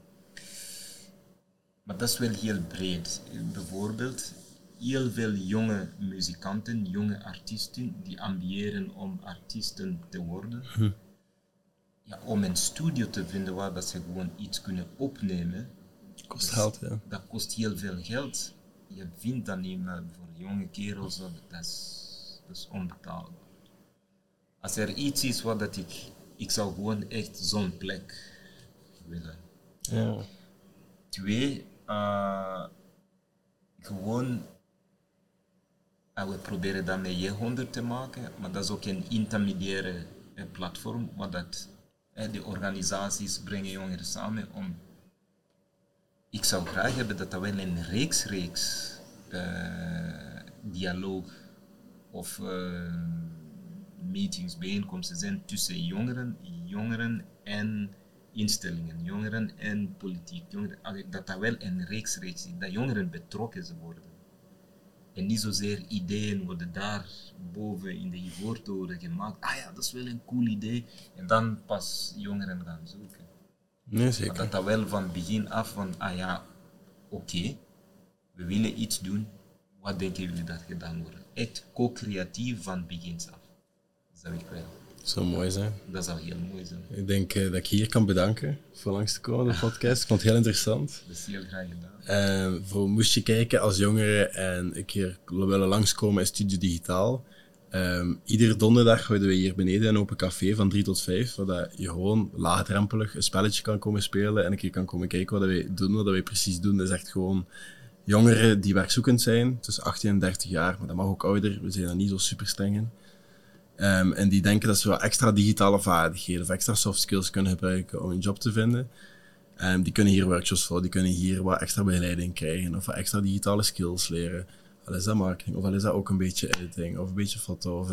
Maar dat is wel heel breed. Bijvoorbeeld, heel veel jonge muzikanten, jonge artiesten, die ambiëren om artiesten te worden. Ja, om een studio te vinden waar dat ze gewoon iets kunnen opnemen, Kost geld, ja. dat kost heel veel geld. Je vindt dat niet, maar voor jonge kerels, dat dat is, dat is onbetaalbaar. Als er iets is wat dat ik, ik zou gewoon echt zo'n plek willen. Ja. Twee, uh, gewoon, uh, we proberen dat met J100 te maken, maar dat is ook een intermediaire uh, platform, waar dat, de organisaties brengen jongeren samen om... Ik zou graag hebben dat dat wel een reeks, reeks dialoog of meetings, bijeenkomsten zijn tussen jongeren, jongeren en instellingen, jongeren en politiek. Jongeren, dat dat wel een reeks reeks is, dat jongeren betrokken worden. En niet zozeer ideeën worden daar boven in de Ivoortoren gemaakt. Ah ja, dat is wel een cool idee. En dan pas jongeren gaan zoeken. Nee, zeker. Maar dat dat wel van begin af van, ah ja, oké, we willen iets doen. Wat denken jullie dat gedaan wordt? Echt co-creatief van begins af. Dat zou ik wel. Dat zou mooi zijn. Dat zou heel mooi zijn. Ik denk uh, dat ik hier kan bedanken voor langs te komen, de podcast. Ik vond het heel interessant. Dat is heel graag gedaan. Uh, voor moest je kijken als jongere en een keer willen langskomen in Studio Digitaal. Um, iedere donderdag houden we hier beneden een open café van 3 tot 5, waar je gewoon laagdrempelig een spelletje kan komen spelen en een keer kan komen kijken wat wij doen. Wat wij precies doen, dat is echt gewoon jongeren die werkzoekend zijn, tussen 18 en 30 jaar, maar dat mag ook ouder, we zijn daar niet zo super streng in. Um, en die denken dat ze wat extra digitale vaardigheden of extra soft skills kunnen gebruiken om een job te vinden. Um, die kunnen hier workshops voor, die kunnen hier wat extra begeleiding krijgen of wat extra digitale skills leren. Al is dat marketing, of al is dat ook een beetje editing, of een beetje foto,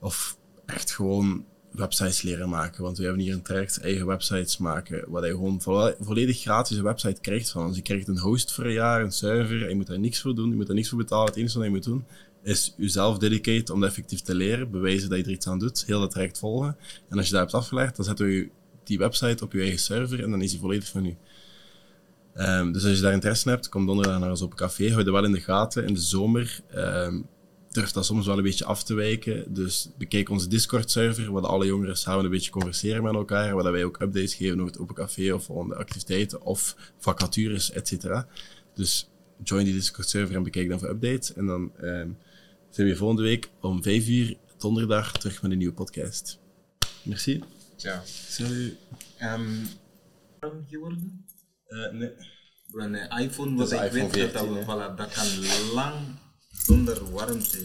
of, echt gewoon websites leren maken. Want we hebben hier een traject eigen websites maken, waar je gewoon volledig gratis een website krijgt van ons. Je krijgt een host voor een jaar, een server, je moet daar niks voor doen, je moet daar niks voor betalen. Het enige wat je moet doen, is jezelf dedicate om dat effectief te leren, bewijzen dat je er iets aan doet, heel dat traject volgen. En als je dat hebt afgelegd, dan zetten we die website op je eigen server en dan is die volledig van u. Um, dus als je daar interesse in hebt, kom donderdag naar ons op café. Hou er wel in de gaten. In de zomer um, durft dat soms wel een beetje af te wijken. Dus bekijk onze Discord-server, waar alle jongeren samen een beetje converseren met elkaar, waar wij ook updates geven over het open café of de activiteiten of vacatures, et cetera. Dus join die Discord-server en bekijk dan voor updates. En dan um, zijn we volgende week om 5 uur, donderdag, terug met een nieuwe podcast. Merci. Ciao. Salut. Um, geworden? Uh, nee. Een iPhone, wat ik weet 14, dat, dat, voilà, dat kan lang zonder warmte